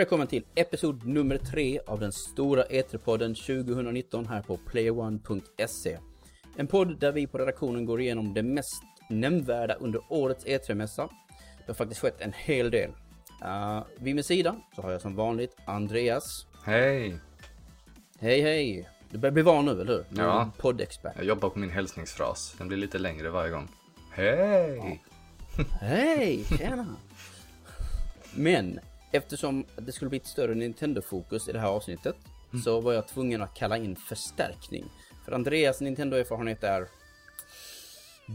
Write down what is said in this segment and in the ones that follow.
Välkommen till episod nummer tre av den stora E3-podden 2019 här på playerone.se. En podd där vi på redaktionen går igenom det mest nämnvärda under årets E3-mässa. Det har faktiskt skett en hel del. Uh, vid min sida så har jag som vanligt Andreas. Hej! Hej hej! Du börjar bli van nu, eller hur? Du Ja. Poddexpert. Jag jobbar på min hälsningsfras. Den blir lite längre varje gång. Hej! Hej, tjena! Men eftersom det skulle bli ett större Nintendo-fokus i det här avsnittet så var jag tvungen att kalla in förstärkning. För Andreas Nintendo-erfarenhet är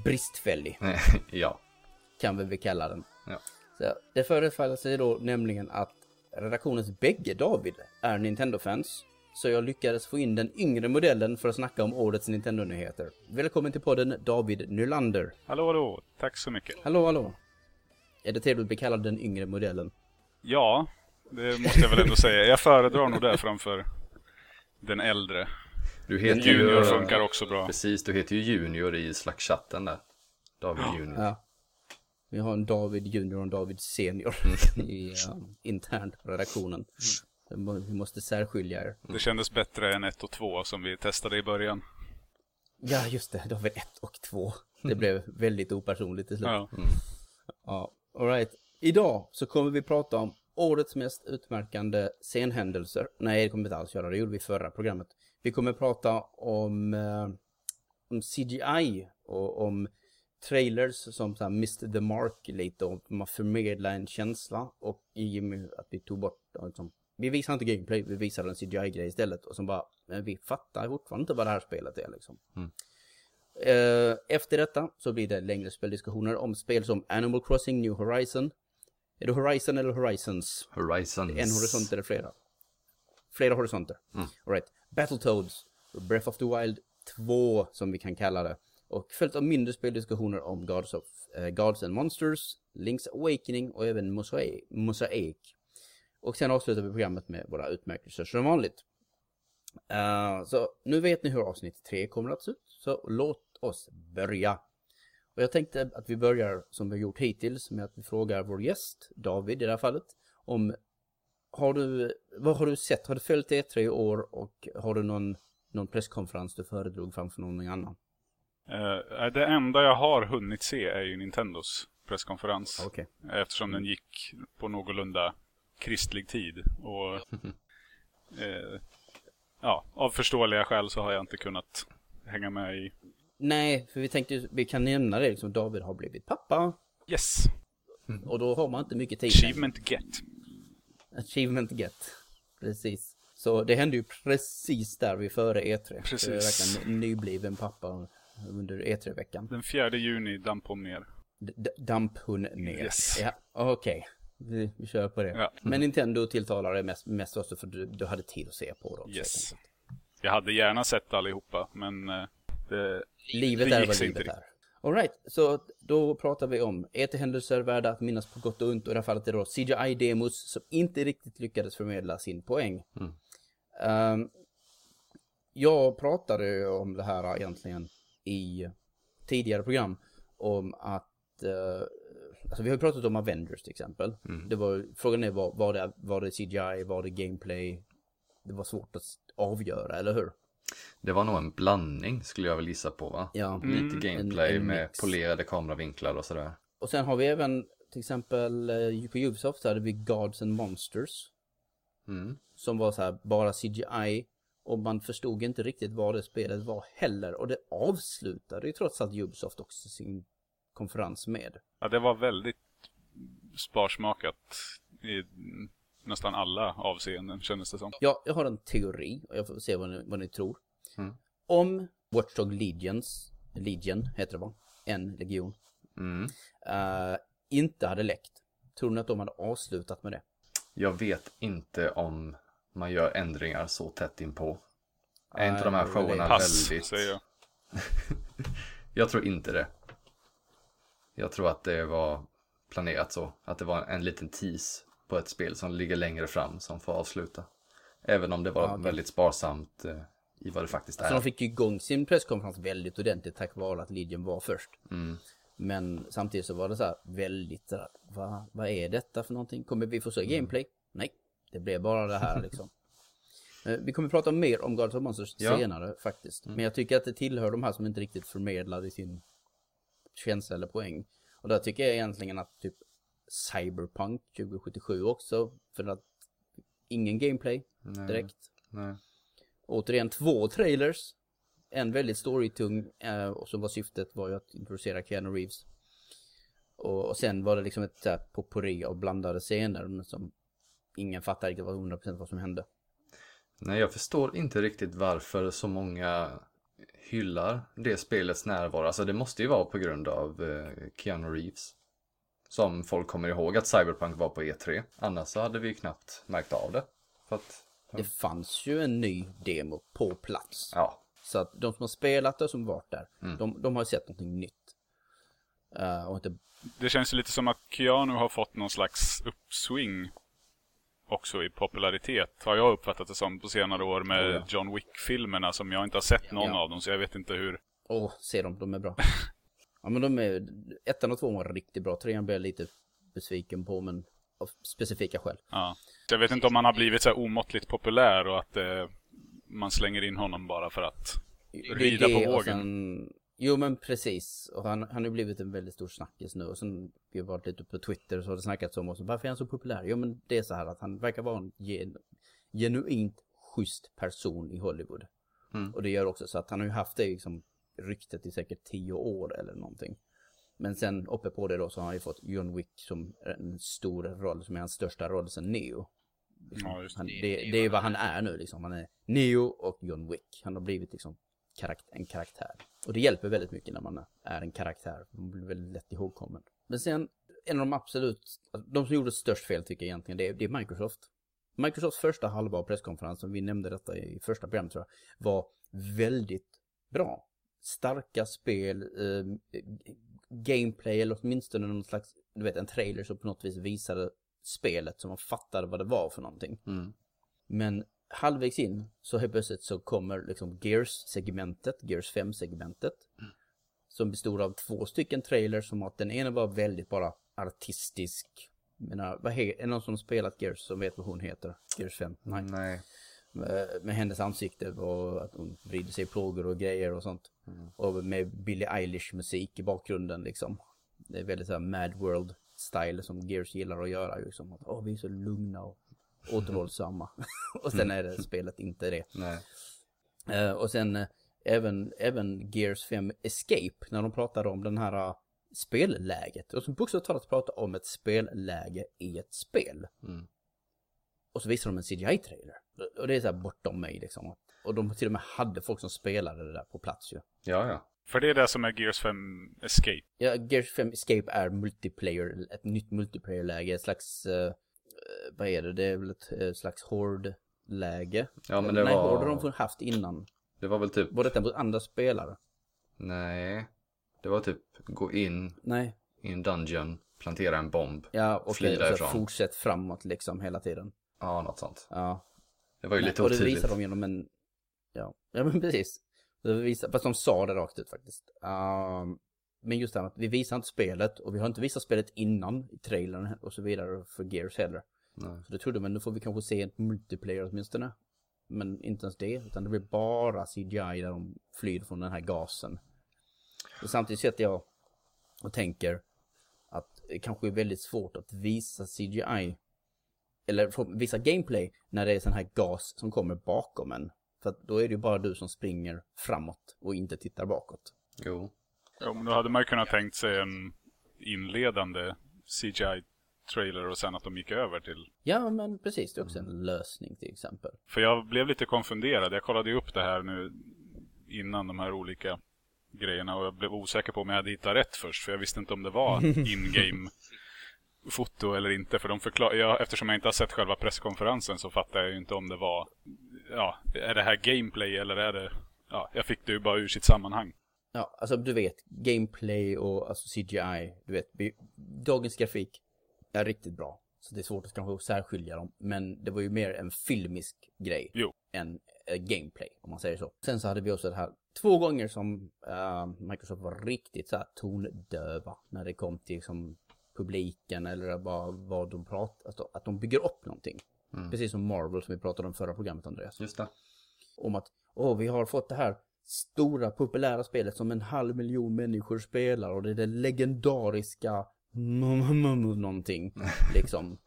bristfällig, ja. kan vi väl kalla den. Ja. Så det förefaller sig då nämligen att redaktionens bägge David är Nintendo-fans. Så jag lyckades få in den yngre modellen för att snacka om årets Nintendo-nyheter. Välkommen till podden David Nylander. Hallå, hallå. Tack så mycket. Hallå, hallå. Är det trevligt att bli kallad den yngre modellen? Ja, det måste jag väl ändå säga. Jag föredrar nog det framför den äldre. Du heter Junior ju... funkar också bra. Precis, du heter ju Junior i Slack-chatten där. David Junior. Ja. Vi har en David Junior och en David Senior i, uh, internt på redaktionen. Må- Vi måste särskilja er. Det kändes bättre än 1 och 2 som vi testade i början. Ja, just det. David 1 och 2. Det blev väldigt opersonligt till slut. Ja. Ja, alright. Idag så kommer vi prata om årets mest utmärkande scenhändelser. Nej, det kommer vi inte alls göra. Det gjorde vi i förra programmet. Vi kommer prata om, eh, om CGI och om trailers som så här, missed the mark lite och man förmedlar en känsla och i och med att vi tog bort liksom, vi visar inte gameplay, vi visar en CGI-grej istället och som bara, men vi fattar fortfarande inte vad det här spelet är liksom. Eh, Efter detta så blir det längre speldiskussioner om spel som Animal Crossing New Horizon. Är det Horizon eller Horizons? Horizons. En horisont eller flera? Flera horisonter. Mm. All right. Battletoads, Breath of the Wild 2 som vi kan kalla det. Och följt av mindre speldiskussioner om Gods, of, eh, Gods and Monsters, Link's Awakening och även Mosaic. Mosaic. Och sen avslutar vi programmet med våra utmärkelser som vanligt. Eh, så nu vet ni hur avsnitt 3 kommer att se ut. Så låt oss börja. Och jag tänkte att vi börjar som vi har gjort hittills med att vi frågar vår gäst, David i det här fallet, om har du, vad har du sett? Har du följt E3 i år och har du någon, någon presskonferens du föredrog framför någon annan? Eh, det enda jag har hunnit se är ju Nintendos presskonferens. Okej. Eftersom den gick på någorlunda kristlig tid. Och eh, ja, av förståeliga skäl så har jag inte kunnat hänga med i... Nej, för vi tänkte vi kan nämna det liksom, David har blivit pappa Yes! och då har man inte mycket tid. Achievement get. Achievement get. Precis. Så det hände ju precis där vid före E3. Så jag är Precis. verkligen en nybliven pappa under E3-veckan. Den 4 juni damp hon ner. D- damp hon ner. Yes. Ja, okej. Vi, vi kör på det. Ja. Men Nintendo tilltalar det mest, mest också för du, du hade tid att se på också. Yes. Jag hade gärna sett allihopa, men eh, det, Livet det är vad livet är. Alright, så då pratar vi om ET-händelser värda att minnas på gott och ont och i det här fallet är det då CGI-demos som inte riktigt lyckades förmedla sin poäng. Mm. Ehm, jag pratade ju om det här egentligen i tidigare program om att eh, Alltså vi har ju pratat om Avengers till exempel. Mm. Det var, frågan är var, var, det, var det CGI, var det gameplay? Det var svårt att avgöra, eller hur? Det var nog en blandning skulle jag väl gissa på va? Ja. Lite gameplay en- en med mix. polerade kameravinklar och sådär. Och sen har vi även till exempel eh, på Ubisoft så hade vi Gods and Monsters. Mm. Som var så här bara CGI. Och man förstod inte riktigt vad det spelet var heller. Och det avslutade ju trots allt Ubisoft också sin konferens med. ja, det var väldigt sparsmakat i nästan alla avseenden kändes det som. Ja, jag har en teori och jag får se vad ni, vad ni tror. Mm. Om Watchdog Legions, Legion heter det va? En legion. Mm. eh, inte hade läckt. Tror ni att de hade avslutat med det? Jag vet inte om man gör ändringar så tätt inpå. Är inte de här showerna Pass, väldigt... säger jag. Jag tror inte det. Jag tror att det var planerat så. Att det var en liten tease på ett spel som ligger längre fram som får avsluta. Även om det var Ja, väldigt sparsamt eh, i vad det faktiskt Så är. de fick ju igång sin presskonferens väldigt ordentligt tack vare att Legion var först. Mm. Men samtidigt så var det så här väldigt så här, vad, vad är detta för någonting? Kommer vi få se Mm. gameplay? Nej, Det blev bara det här liksom. Eh, Vi kommer prata mer om Gods of Monsters Ja. senare faktiskt. Men jag tycker att det tillhör de här som inte riktigt förmedlar i sin känsla eller poäng. Och där tycker jag egentligen att typ Cyberpunk 2077 också, för att ingen gameplay Nej, direkt. Nej. Återigen två trailers. En väldigt storytung eh, och så var syftet var ju att introducera Keanu Reeves. Och, och sen var det liksom ett potpourri av blandade scener men som ingen fattar riktigt vad 100% vad som hände. Nej, jag förstår inte riktigt varför så många hyllar det spelets närvaro. Alltså det måste ju vara på grund av eh, Keanu Reeves. Som folk kommer ihåg att Cyberpunk var på E3. Annars så hade vi ju knappt märkt av det. För att, Det fanns ju en ny demo på plats. ja, Så att de som har spelat och som varit där, de, de har ju sett någonting nytt. Eh, och inte, Det känns ju lite som att Keanu har fått någon slags uppsving också i popularitet. Har jag uppfattat det som på senare år med Oh, ja. John Wick-filmerna som jag inte har sett någon Ja. av dem. Så jag vet inte hur. åh, se dem, de är bra. ja men de är, ettan och tvåan var riktigt bra, trean blev jag lite besviken på men av specifika skäl. Ja. Så jag vet inte om han har blivit så här omåttligt populär och att eh, man slänger in honom bara för att rida på det, och vågen. Sen, jo men precis. Och han, han har ju blivit en väldigt stor snackis nu. Och sen vi har varit lite på Twitter så har det snackats om oss. Varför är han så populär? Jo men det är så här att han verkar vara en gen, genuint schysst person i Hollywood. Mm. Och det gör också så att han har ju haft det liksom ryktet i säkert tio år eller någonting. Men sen uppe på det då så har han ju fått John Wick som en stor roll, som är hans största roll sen Neo. Ja, just Han, det. det, det är vad han är nu liksom. Han är Neo och John Wick. Han har blivit liksom karakt en karaktär. Och det hjälper väldigt mycket när man är en karaktär. Man blir väldigt lätt ihågkommen. Men sen, en av de absolut, de som gjorde störst fel tycker jag egentligen, det är, det är Microsoft. Microsofts första halva av presskonferensen, vi nämnde detta i första programmet tror jag, var väldigt bra. Starka spel, eh, gameplay eller åtminstone någon slags, du vet en trailer som på något vis visade spelet så man fattade vad det var för någonting. mm. Men halvvägs in så helt plötsligt så kommer liksom Gears-segmentet, Gears 5-segmentet. Som bestod av två stycken trailers som att den ena var väldigt bara artistisk. Menar, vad är det någon som spelat Gears som vet vad hon heter? Gears 5? Nej. Nej. Med, med hennes ansikte och att hon vrider sig i plågor och grejer och sånt. Och med Billie Eilish musik i bakgrunden liksom. Det är väldigt såhär Mad World style som Gears gillar att göra liksom. Att, Åh, vi är så lugna och återhållsamma. och sen är det spelet inte det. Eh, och sen eh, även, även Gears 5 Escape, när de pratade om den här uh, spelläget. Och som bokstavligt talat pratar om ett spelläge i ett spel. Mm. Och så visar de en CGI-trailer. Och det är så här bortom mig liksom. Och de till och med hade folk som spelade det där på plats ju. Ja, ja. För det är det som är Gears 5 Escape. Ja, Gears 5 Escape är multiplayer, ett nytt multiplayer-läge, ett slags, eh, vad är det, det är väl ett eh, slags hord-läge. Ja, men det Nej, var- hord har de haft innan. Det var väl typ, Var detta mot andra spelare? nej. Det var typ gå in Nej. i en dungeon, plantera en bomb. Ja, och, Fly och så därifrån. fortsätt framåt liksom hela tiden. Ja, något sånt. Ja. Det var ju lite och det otydligt. visar de genom en, ja, ja men precis. Det visar, fast de sa det rakt ut faktiskt. Um, men just det här att vi visar inte spelet och vi har inte visat spelet innan i trailern och så vidare för Gears heller. Nej. Så då trodde man nu får vi kanske se ett multiplayer åtminstone. Men inte ens det, utan det blir bara CGI där de flyr från den här gasen. Och samtidigt sitter jag och tänker att det kanske är väldigt svårt att visa CGI eller visa gameplay när det är sån här gas som kommer bakom en. För att då är det ju bara du som springer framåt och inte tittar bakåt. Jo. Ja, men då hade man ju kunnat tänkt sig en inledande CGI-trailer och sen att de gick över till... Ja, men precis. Det är också en lösning till exempel. För jag blev lite konfunderad. Jag kollade ju upp det här nu innan de här olika grejerna och jag blev osäker på om jag hade hittat rätt först. För jag visste inte om det var in-game foto eller inte. För de förklar... ja, eftersom jag inte har sett själva presskonferensen så fattar jag ju inte om det var... Ja, är det här gameplay eller är det... Ja, jag fick det ju bara ur sitt sammanhang. Ja, alltså du vet, gameplay och alltså CGI, du vet, dagens grafik är riktigt bra. Så det är svårt att kanske särskilja dem, men det var ju mer en filmisk grej Jo. än eh, gameplay, om man säger så. Sen så hade vi också det här, två gånger som eh, Microsoft var riktigt så här tondöva när det kom till liksom publiken eller bara vad de pratar, alltså, att de bygger upp någonting. Precis som Marvel som vi pratade om förra programmet Andreas. Just det. Om att, åh vi har fått det här stora populära spelet som en halv miljon människor spelar och det är det legendariska någonting liksom.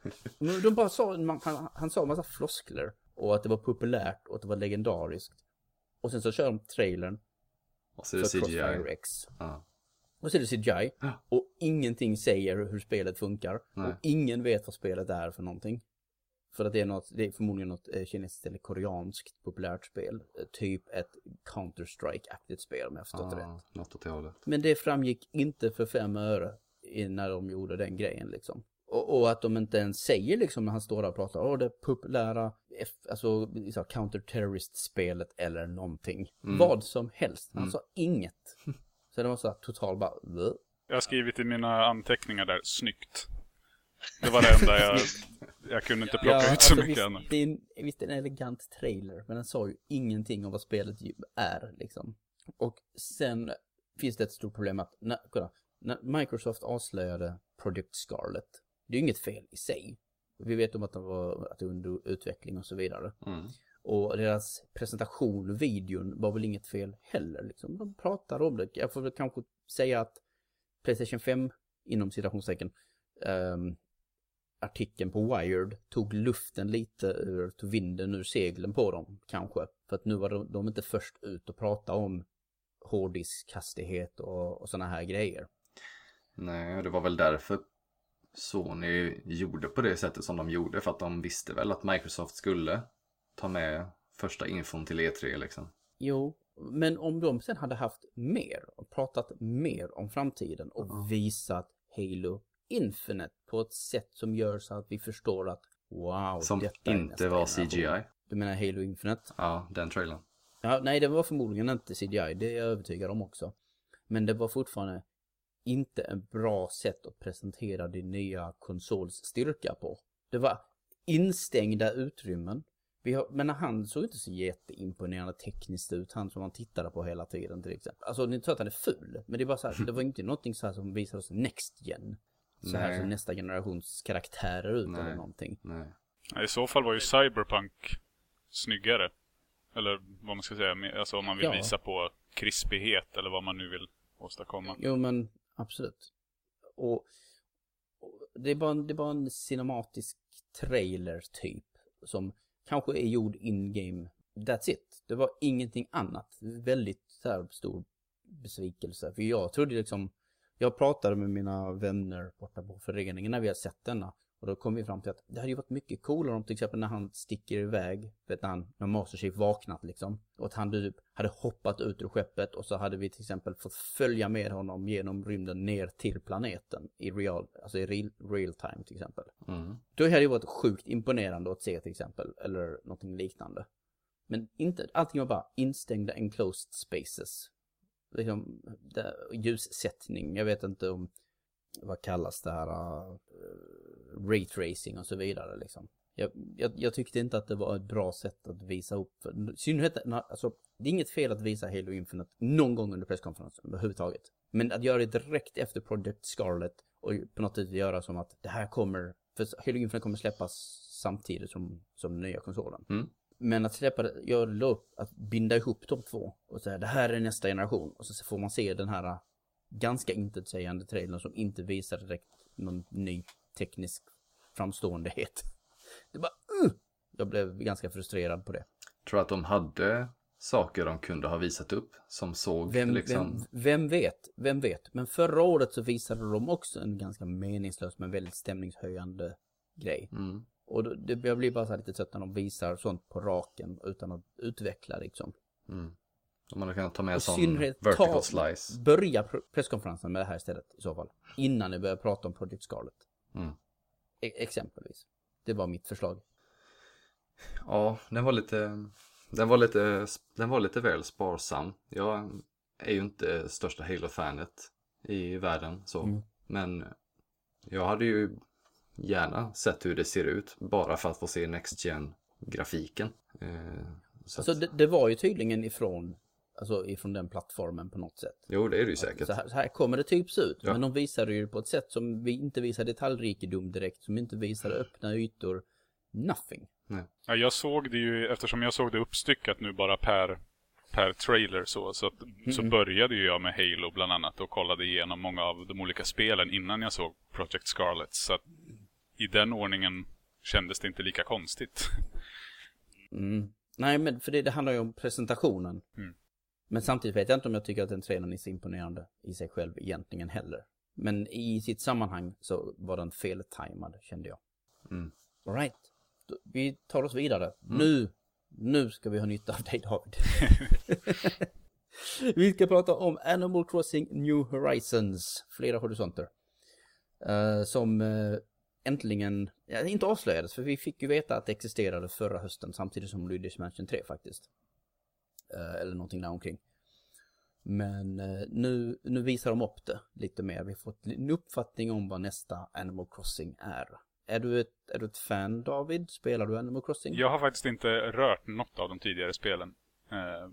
De bara sa, man, han, han sa en massa floskler och att det var populärt och att det var legendariskt. Och sen så kör de trailern Och så är det CGI. X. Ja. Och så är det CGI. Och ingenting säger hur spelet funkar. Nej. Och ingen vet vad spelet är för någonting. För att det är något, det är förmodligen något eh, kinesiskt eller koreanskt populärt spel. Eh, Typ ett Counter-Strike-aktigt spel om jag förstått det rätt. Något åt det hållet. Men det framgick inte för fem öre när de gjorde den grejen liksom. Och, och att de inte ens säger liksom när han står där och pratar, åh det populära, F, alltså så, counter-terrorist-spelet eller någonting. Vad som helst. Han sa inget. Så det var så här total bara, "Bleh." Jag har skrivit i mina anteckningar där, snyggt. Det var det enda jag... Jag kunde inte plocka ut så alltså, mycket visst, annat. det är en, visst det är en elegant trailer, men den sa ju ingenting om vad spelet är liksom. Och sen finns det ett stort problem att, när, kolla, när Microsoft avslöjade Project Scarlet, det är ju inget fel i sig. Vi vet om att det var att under utveckling och så vidare. Mm. Och deras presentation, videon, var väl inget fel heller. Liksom. De pratar om det. Jag får väl kanske säga att Playstation 5, inom citationstecken, um, artikeln på Wired tog luften lite ur, tog vinden ur seglen på dem, kanske. För att nu var de, de inte först ut och prata om hårdiskhastighet och, och sådana här grejer. Nej, det var väl därför Sony gjorde på det sättet som de gjorde. För att de visste väl att Microsoft skulle ta med första infon till E3 liksom. Jo, men om de sen hade haft mer och pratat mer om framtiden och visat Halo Infinite på ett sätt som gör så att vi förstår att wow, Som detta inte var. CGI. Du menar Halo Infinite? Ja, den trailern. Ja, nej, det var förmodligen inte CGI, det är jag övertygad om också. Men det var fortfarande inte en bra sätt att presentera din nya konsols styrka på. Det var instängda utrymmen. Vi har, men han såg inte så jätteimponerande tekniskt ut, han som man tittade på hela tiden till exempel. Alltså, det är inte så att han är ful, men det var så här, det var inte någonting så här som visade oss next gen. Så här Nej. som nästa generations karaktärer ut Nej. eller någonting. Nej. I så fall var ju Cyberpunk snyggare. Eller vad man ska säga, alltså om man vill Ja. visa på krispighet eller vad man nu vill åstadkomma. Jo men absolut. Och, och det, är bara, en- det är bara en cinematisk trailer typ. Som kanske är gjord in-game. That's it. Det var ingenting annat. Väldigt så här, stor besvikelse. För jag trodde liksom. Jag pratade med mina vänner borta på föreningen när vi hade sett denna. Och då kom vi fram till att det hade ju varit mycket coolare om till exempel när han sticker iväg, vet han, när Master Chief vaknat liksom. Och att han typ hade hoppat ut ur skeppet och så hade vi till exempel fått följa med honom genom rymden ner till planeten i real, alltså i real, real time till exempel. Mm. Då hade det varit sjukt imponerande att se till exempel, eller någonting liknande. Men inte, allting var bara instängda enclosed spaces. Liksom, det, ljussättning, jag vet inte om, vad kallas det här, uh, ray tracing och så vidare liksom. Jag, jag, jag tyckte inte att det var ett bra sätt att visa upp, för, synnerhet, alltså, det är inget fel att visa Halo Infinite någon gång under presskonferensen överhuvudtaget. Men att göra det direkt efter Project Scarlet och på något sätt göra som att det här kommer, för Halo Infinite kommer släppas samtidigt som, som den nya konsolen. Mm. Men att släppa det, göra det upp, att binda ihop de två och säga det här är nästa generation och så får man se den här äh, ganska intetsägande trailern som inte visar direkt någon ny teknisk framståendehet. Det bara, uh! Jag blev ganska frustrerad på det. Tror att de hade saker de kunde ha visat upp som såg Vem, liksom... vem, vem vet? Vem vet? Men förra året så visade de också en ganska meningslös men väldigt stämningshöjande grej. Mm. Och då, det, jag blir bara så lite trött när de visar sånt på raken utan att utveckla liksom. Mm. De hade kunnat ta med sån vertical ta, slice. börja pr- presskonferensen med det här istället i så fall. Innan ni börjar prata om Project Scarlet. Mm. E- exempelvis. Det var mitt förslag. Ja, den var lite... Den var lite, den var lite väl sparsam. Jag är ju inte största Halo-fanet i världen så. Mm. Men jag hade ju gärna sett hur det ser ut bara för att få se Next Gen-grafiken. Eh, så Så att, det, det var ju tydligen ifrån, alltså ifrån den plattformen på något sätt. Jo, det är det ju säkert. Så här, så här kommer det typ se ut. Ja. Men de visade ju på ett sätt som vi inte visar detaljrikedom direkt. Som inte visar öppna ytor. Nothing. Ja, jag såg det ju, eftersom jag såg det uppstyckat nu bara per, per trailer så, så, att, så började ju jag med Halo bland annat och kollade igenom många av de olika spelen innan jag såg Project Scarlet. Så att i den ordningen kändes det inte lika konstigt. Mm. Nej, men för det, det handlar ju om presentationen. Mm. Men samtidigt vet jag inte om jag tycker att den trailern är så imponerande i sig själv egentligen heller. Men i sitt sammanhang så var den feltajmad, kände jag. Mm. All right. Då- Vi tar oss vidare. Nu, nu ska vi ha nytta av dig David. vi ska prata om Animal Crossing New Horizons, flera horisonter. Eh, som eh, äntligen, ja, inte avslöjades för vi fick ju veta att det existerade förra hösten samtidigt som Luigi's Mansion 3 faktiskt. Eh, eller någonting där omkring. Men eh, nu, nu visar de upp det lite mer. Vi har fått en uppfattning om vad nästa Animal Crossing är. Är du ett, är du ett fan David? Spelar du Animal Crossing? Jag har faktiskt inte rört något av de tidigare spelen. Eh,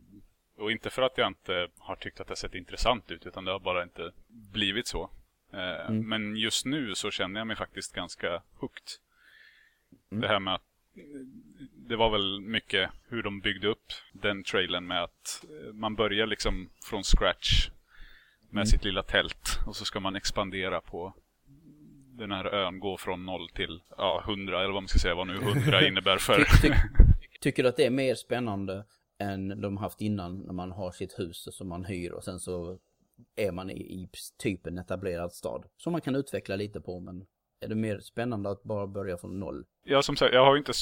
och inte för att jag inte har tyckt att det sett intressant ut, utan det har bara inte blivit så. Mm. Men just nu så känner jag mig faktiskt ganska hooked. Mm. Det här med att det var väl mycket hur de byggde upp den trailern med att eh, man börjar liksom från scratch med Mm. sitt lilla tält och så ska man expandera på den här ön, gå från noll till ja, 100 eller vad man ska säga, vad nu 100 innebär för... Ty, ty, tycker du att det är mer spännande än de haft innan när man har sitt hus som man hyr och sen så är man i, i typ en etablerad stad. Som man kan utveckla lite på men är det mer spännande att bara börja från noll? Ja, som sagt, jag har ju inte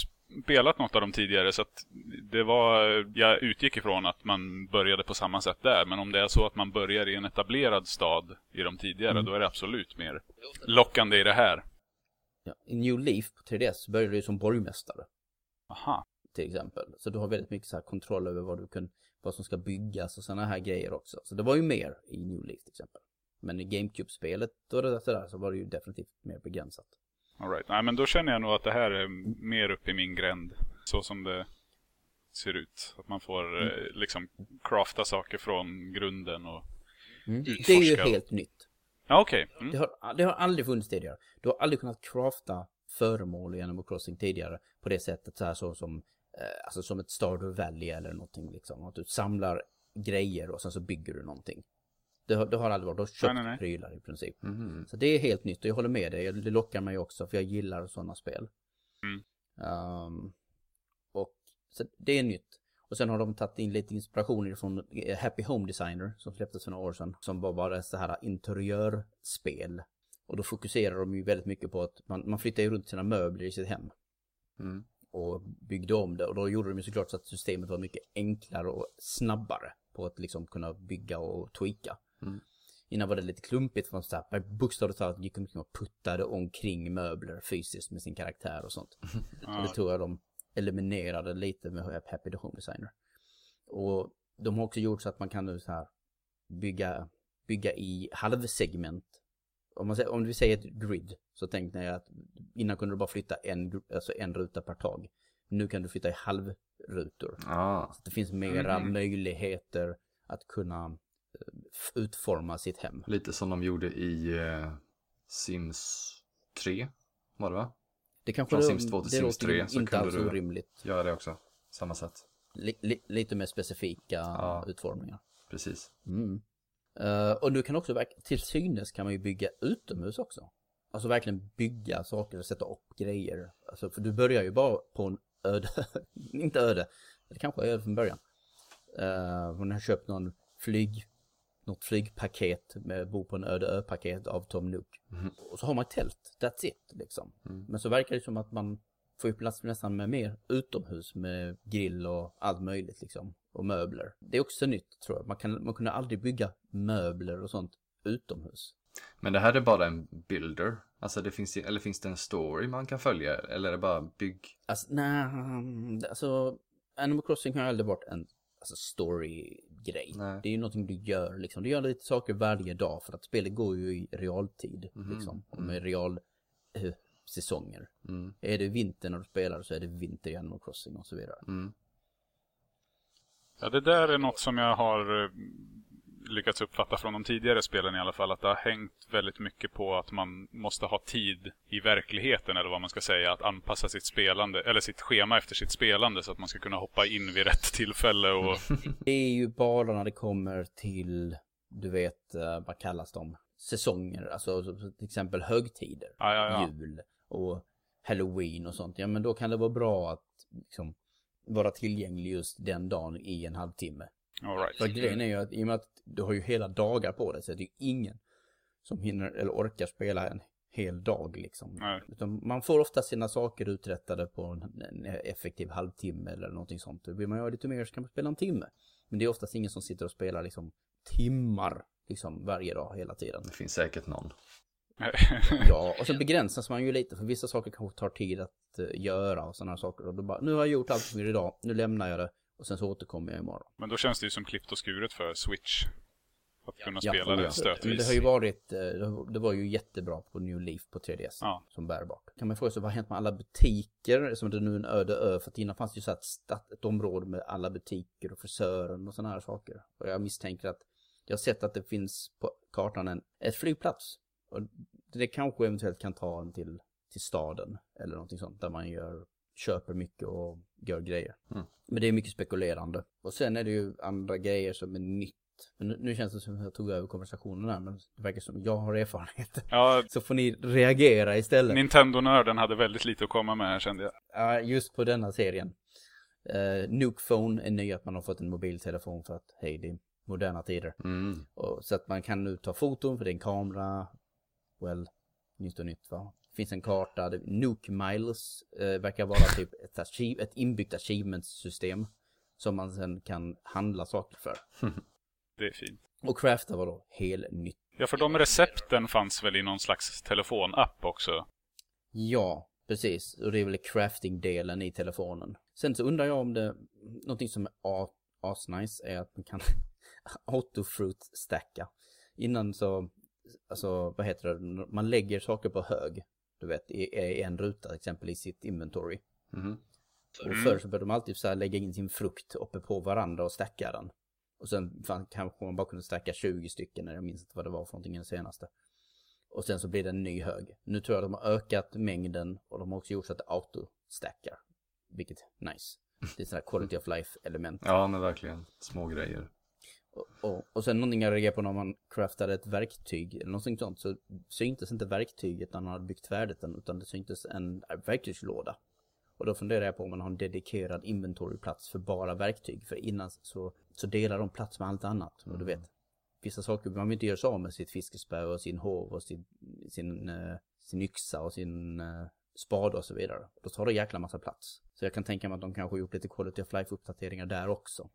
spelat något av dem tidigare så att det var, jag utgick ifrån att man började på samma sätt där. Men om det är så att man börjar i en etablerad stad i de tidigare, Mm. då är det absolut mer lockande i det här. Ja. I New Leaf på 3DS började du som borgmästare Aha. till exempel. Så du har väldigt mycket så här kontroll över vad du kan, vad som ska byggas och sådana här grejer också. Så det var ju mer i New Leaf till exempel. Men i GameCube-spelet och det där så var det ju definitivt mer begränsat. All right. Nej, men då känner jag nog att det här är mer upp i min gränd. Så som det ser ut. Att man får Mm. eh, liksom crafta saker från grunden och... Mm. Det är Utforska. ju helt nytt. Ja, okej. Mm. Det har, det har aldrig funnits tidigare. Du har aldrig kunnat crafta föremål i Animal Crossing tidigare på det sättet så här så som, eh, alltså som ett Stardew Valley eller någonting liksom. Att du samlar grejer och sen så bygger du någonting. Det har, det har aldrig varit, du har köpt Nej, nej, nej. prylar i princip. Mhm. Så det är helt nytt och jag håller med dig, det lockar mig också för jag gillar sådana spel. Mm. Ehm, och så det är nytt. Och sen har de tagit in lite inspiration från eh, Happy Home Designer som släpptes för några år sedan. Som var bara så här interiörspel. Och då fokuserar de ju väldigt mycket på att man, man flyttar ju runt sina möbler i sitt hem. Mm. Och byggde om det. Och då gjorde de ju såklart så att systemet var mycket enklare och snabbare. På att liksom kunna bygga och tweaka. Mm. Innan var det lite klumpigt för man så här, bokstavligt talat gick omkring och puttade omkring möbler fysiskt med sin karaktär och sånt. Så Ja, det tror jag de eliminerade lite med Happy the Home Designer. Och de har också gjort så att man kan nu så här bygga, bygga i halvsegment. Om, man, säger- om vi säger ett grid så tänkte jag att innan kunde du bara flytta en, alltså en ruta per tag. Nu kan du flytta i halvrutor. Ah. Så det finns mera Mhm. möjligheter att kunna utforma sitt hem. Lite som de gjorde i eh, Sims 3. Var det va? Det kanske Från det- Sims 2 till Sims låter ju 3 så inte kunde du- orimligt. Gör det också. Samma sätt. Li, li, lite mer specifika Ja. utformningar. Precis. Mm. Eh, och du kan också, till synes kan man ju bygga utomhus också. Alltså verkligen bygga saker och sätta upp grejer. Alltså, för du börjar ju bara på en öde, inte öde, det kanske är öde från början. Uh, hon har köpt någon flyg, något flygpaket med bo på en öde ö-paket av Tom Nook. Mhm. Och så har man tält, that's it liksom. Mm. Men så verkar det som att man får ju plats nästan med mer utomhus med grill och allt möjligt liksom. Och möbler. Det är också nytt tror jag. Man, kan, man kunde aldrig bygga möbler och sånt utomhus. Men det här är bara en builder. Alltså det finns, eller finns det en story man kan följa? Eller är det bara bygg? Alltså, nej, alltså Animal Crossing har aldrig varit en alltså, story-grej. Nej. Det är ju någonting du gör liksom. Du gör lite saker varje dag för att spelet går ju i realtid Mhm, liksom. Och med real eh, säsonger. Mm. Är det vinter när du spelar så är det vinter i Animal Crossing och så vidare. Mm. Ja, det där är något som jag har eh, lyckats uppfatta från de tidigare spelen i alla fall att det har hängt väldigt mycket på att man måste ha tid i verkligheten eller vad man ska säga att anpassa sitt spelande eller sitt schema efter sitt spelande så att man ska kunna hoppa in vid rätt tillfälle och Det är ju bara när det kommer till, du vet, eh, vad kallas de? Säsonger, alltså till exempel högtider. ja, ja, ja. Jul och halloween och sånt. Ja men då kan det vara bra att liksom vara tillgänglig just den dagen i en halvtimme. All right. För grejen är ju att i och med att du har ju hela dagar på dig så är det ju ingen som hinner eller orkar spela en hel dag liksom. Nej. Utan man får ofta sina saker uträttade på en, effektiv halvtimme eller någonting sånt. Vill man göra lite mer så kan man spela en timme. Men det är oftast ingen som sitter och spelar liksom timmar liksom varje dag hela tiden. Det finns säkert någon. Ja, och så begränsas man ju lite för vissa saker kanske tar tid att eh, göra och sådana saker. Och då bara, nu har jag gjort allt för idag, nu lämnar jag det och sen så återkommer jag imorgon. Men då känns det ju som klippt och skuret för Switch. Att kunna Ja, spela oh det ja. Men stötvis. det har ju varit, eh, det var ju jättebra på New Leaf på 3DS Ja. som bärbart. Kan man fråga sig vad har hänt med alla butiker som det nu är en öde ö? För att innan fanns det ju så ett, ett område med alla butiker och frisören och sådana här saker. Och jag misstänker att jag har sett att det finns på kartan en ett flygplats. Och det kanske eventuellt kan ta en till, till staden eller någonting sånt där man gör, köper mycket och gör grejer. Mm. Men det är mycket spekulerande. Och sen är det ju andra grejer som är nytt. Men nu, känns det som att jag tog över konversationen här, men det verkar som att jag har erfarenhet. Ja, Så får ni reagera istället. Nintendo-nörden hade väldigt lite att komma med här kände jag. Ja, just på denna serien. Uh, Nuke Phone är ny att man har fått en mobiltelefon för att, hej, det är moderna tider. Mm. Och, så att man kan nu ta foton för det är en kamera. Well, nytt och nytt va. Finns en karta. Nuke Miles eh, verkar vara typ ett, achie- ett inbyggt achievement-system. Som man sen kan handla saker för. Det är fint. Och crafta var då helt nytt. Ja, för de recepten fanns väl i någon slags telefonapp också? Ja, precis. Och det är väl crafting-delen i telefonen. Sen så undrar jag om det, någonting som är asnice är att man kan autofruit-stacka. Innan så, alltså vad heter det, man lägger saker på hög. Du vet, i, i en ruta till exempel i sitt inventory. Mhm. Och förr så började de alltid så här lägga in sin frukt uppe på varandra och stacka den. Och sen fan, kanske man bara kunde stacka 20 stycken, eller jag minns inte vad det var för någonting den senaste. Och sen så blir det en ny hög. Nu tror jag de har ökat mängden och de har också gjort så att det auto-stackar. Vilket är nice. Det är sådär quality of life element. Ja, men verkligen. Små grejer. Och, och, sen någonting jag reagerade på när man craftade ett verktyg eller någonting sånt så syntes inte verktyget när man hade byggt färdigt den utan det syntes en verktygslåda. Och då funderar jag på om man har en dedikerad inventoryplats för bara verktyg. För innan så, så delar de plats med allt annat. Och du vet, vissa saker man vill inte göra sig av med sitt fiskespö och sin hov och sin, sin, eh, sin yxa och sin eh, spade och så vidare. Då tar det jäkla massa plats. Så jag kan tänka mig att de kanske gjort lite quality of life uppdateringar där också.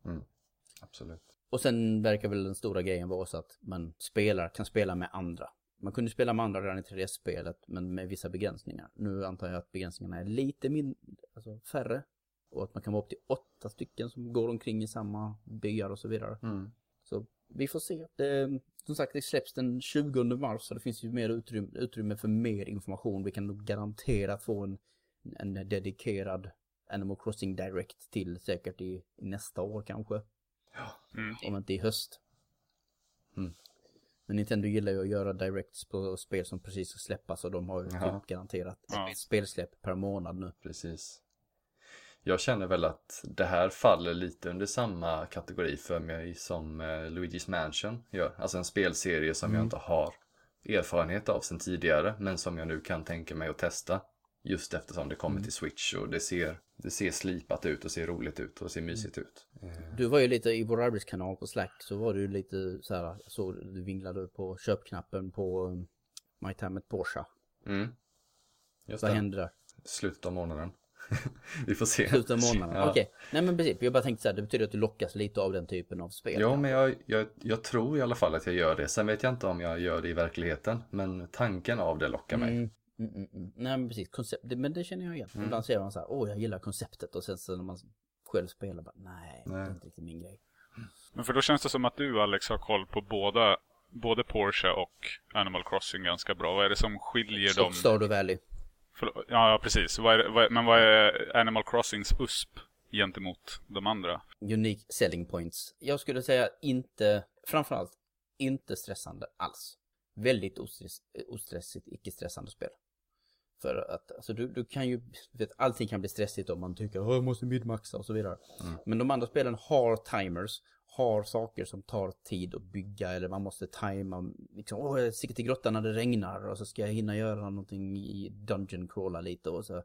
Absolut. Och sen verkar väl den stora grejen vara så att man spelar, kan spela med andra. Man kunde spela med andra redan i 3DS-spelet, men med vissa begränsningar. Nu antar jag att begränsningarna är lite mindre, alltså färre. Och att man kan vara upp till åtta stycken som går omkring i samma byar och så vidare. Mm. Så vi får se. Det, som sagt, det släpps den 20 mars så det finns ju mer utrymme, utrymme för mer information. Vi kan nog garanterat få en, en dedikerad Animal Crossing Direct till säkert i, i nästa år kanske. Mm. Om inte i höst. Mm. Men Nintendo gillar ju att göra directs på spel som precis ska släppas och de har ju Ja. typ garanterat Ja. spelsläpp per månad nu. Precis. Jag känner väl att det här faller lite under samma kategori för mig som eh, Luigi's Mansion gör. Alltså en spelserie som jag inte har erfarenhet av sedan tidigare men som jag nu kan tänka mig att testa. Just eftersom det kommer till Switch och det ser, det ser slipat ut och ser roligt ut och ser mysigt ut. Du var ju lite i vår arbetskanal på Slack så var du lite så här, såg du vinglade på köpknappen på um, My Time at Porsche. Mm. Just Vad det. hände där? Slutet av månaden. Vi får se. Slutet av månaden? Ja. Okej. Nej men precis, jag bara tänkte så här, det betyder att du lockas lite av den typen av spel. Ja, men jag, jag, jag tror i alla fall att jag gör det. Sen vet jag inte om jag gör det i verkligheten. Men tanken av det lockar mig. Mm, mm, mm, mm. Nej men precis, koncept, men det känner jag igen. Ibland säger man så här, åh jag gillar konceptet och sen så när man själv spelar bara, nej, det är Nej. inte riktigt min grej. Men för då känns det som att du Alex har koll på båda, både Porsche och Animal Crossing ganska bra. Vad är det som skiljer dem? Och Stardew Valley. Förlåt, ja, precis. Vad är, det- vad, är- men vad är Animal Crossings USP gentemot de andra. Unique selling points. Jag skulle säga inte, framförallt inte stressande alls. Väldigt ostress, ostressigt, icke-stressande spel. För att alltså, du, du kan ju, vet, allting kan bli stressigt om man tycker att jag måste midmaxa och så vidare. Mm. Men de andra spelen har timers, har saker som tar tid att bygga eller man måste tajma, liksom, åh jag sticker till grottan när det regnar och så ska jag hinna göra någonting i Dungeon crawla lite och så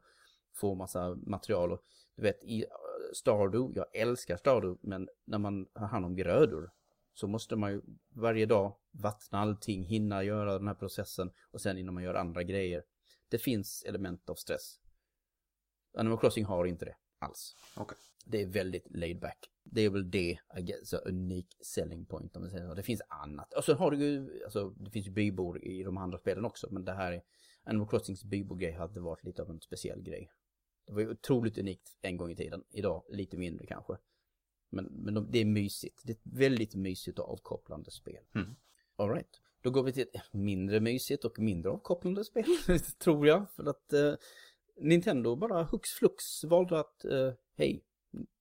få massa material och du vet i eh, Stardew, jag älskar Stardew men när man har hand om grödor så måste man ju varje dag vattna allting, hinna göra den här processen och sen innan man gör andra grejer. Det finns element av stress. Animal Crossing har inte det alls. Okej. Det är väldigt laid back. Det är väl det, I guess, unik selling point om man säger så. Det finns annat. Och så har du ju, alltså det finns ju bybor i de andra spelen också. Men det här är, Animal Crossings bybogrej hade varit lite av en speciell grej. Det var ju otroligt unikt en gång i tiden. Idag lite mindre kanske. Men, men de, det är mysigt. Det är ett väldigt mysigt och avkopplande spel. Mm. All right. Då går vi till ett mindre mysigt och mindre avkopplande spel, tror jag. För att eh, Nintendo bara hux flux valde att, eh, hej,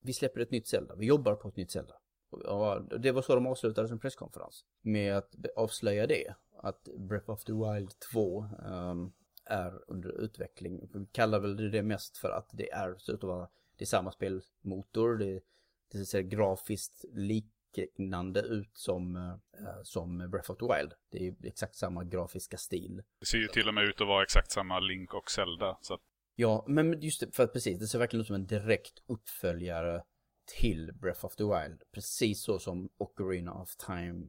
vi släpper ett nytt Zelda, vi jobbar på ett nytt Zelda. Och det var så de avslutade sin presskonferens. Med att avslöja det, att Breath of the Wild 2 um, ehm, är under utveckling. Vi kallar väl det mest för att det är, så att det är samma spelmotor, det, det ser grafiskt liknande ut som, uh, som Breath of the Wild. Det är exakt samma grafiska stil. Det ser ju till och med ut att vara exakt samma Link och Zelda. Så Ja, men just det, för att precis, det ser verkligen ut som en direkt uppföljare till Breath of the Wild. Precis så som Ocarina of Time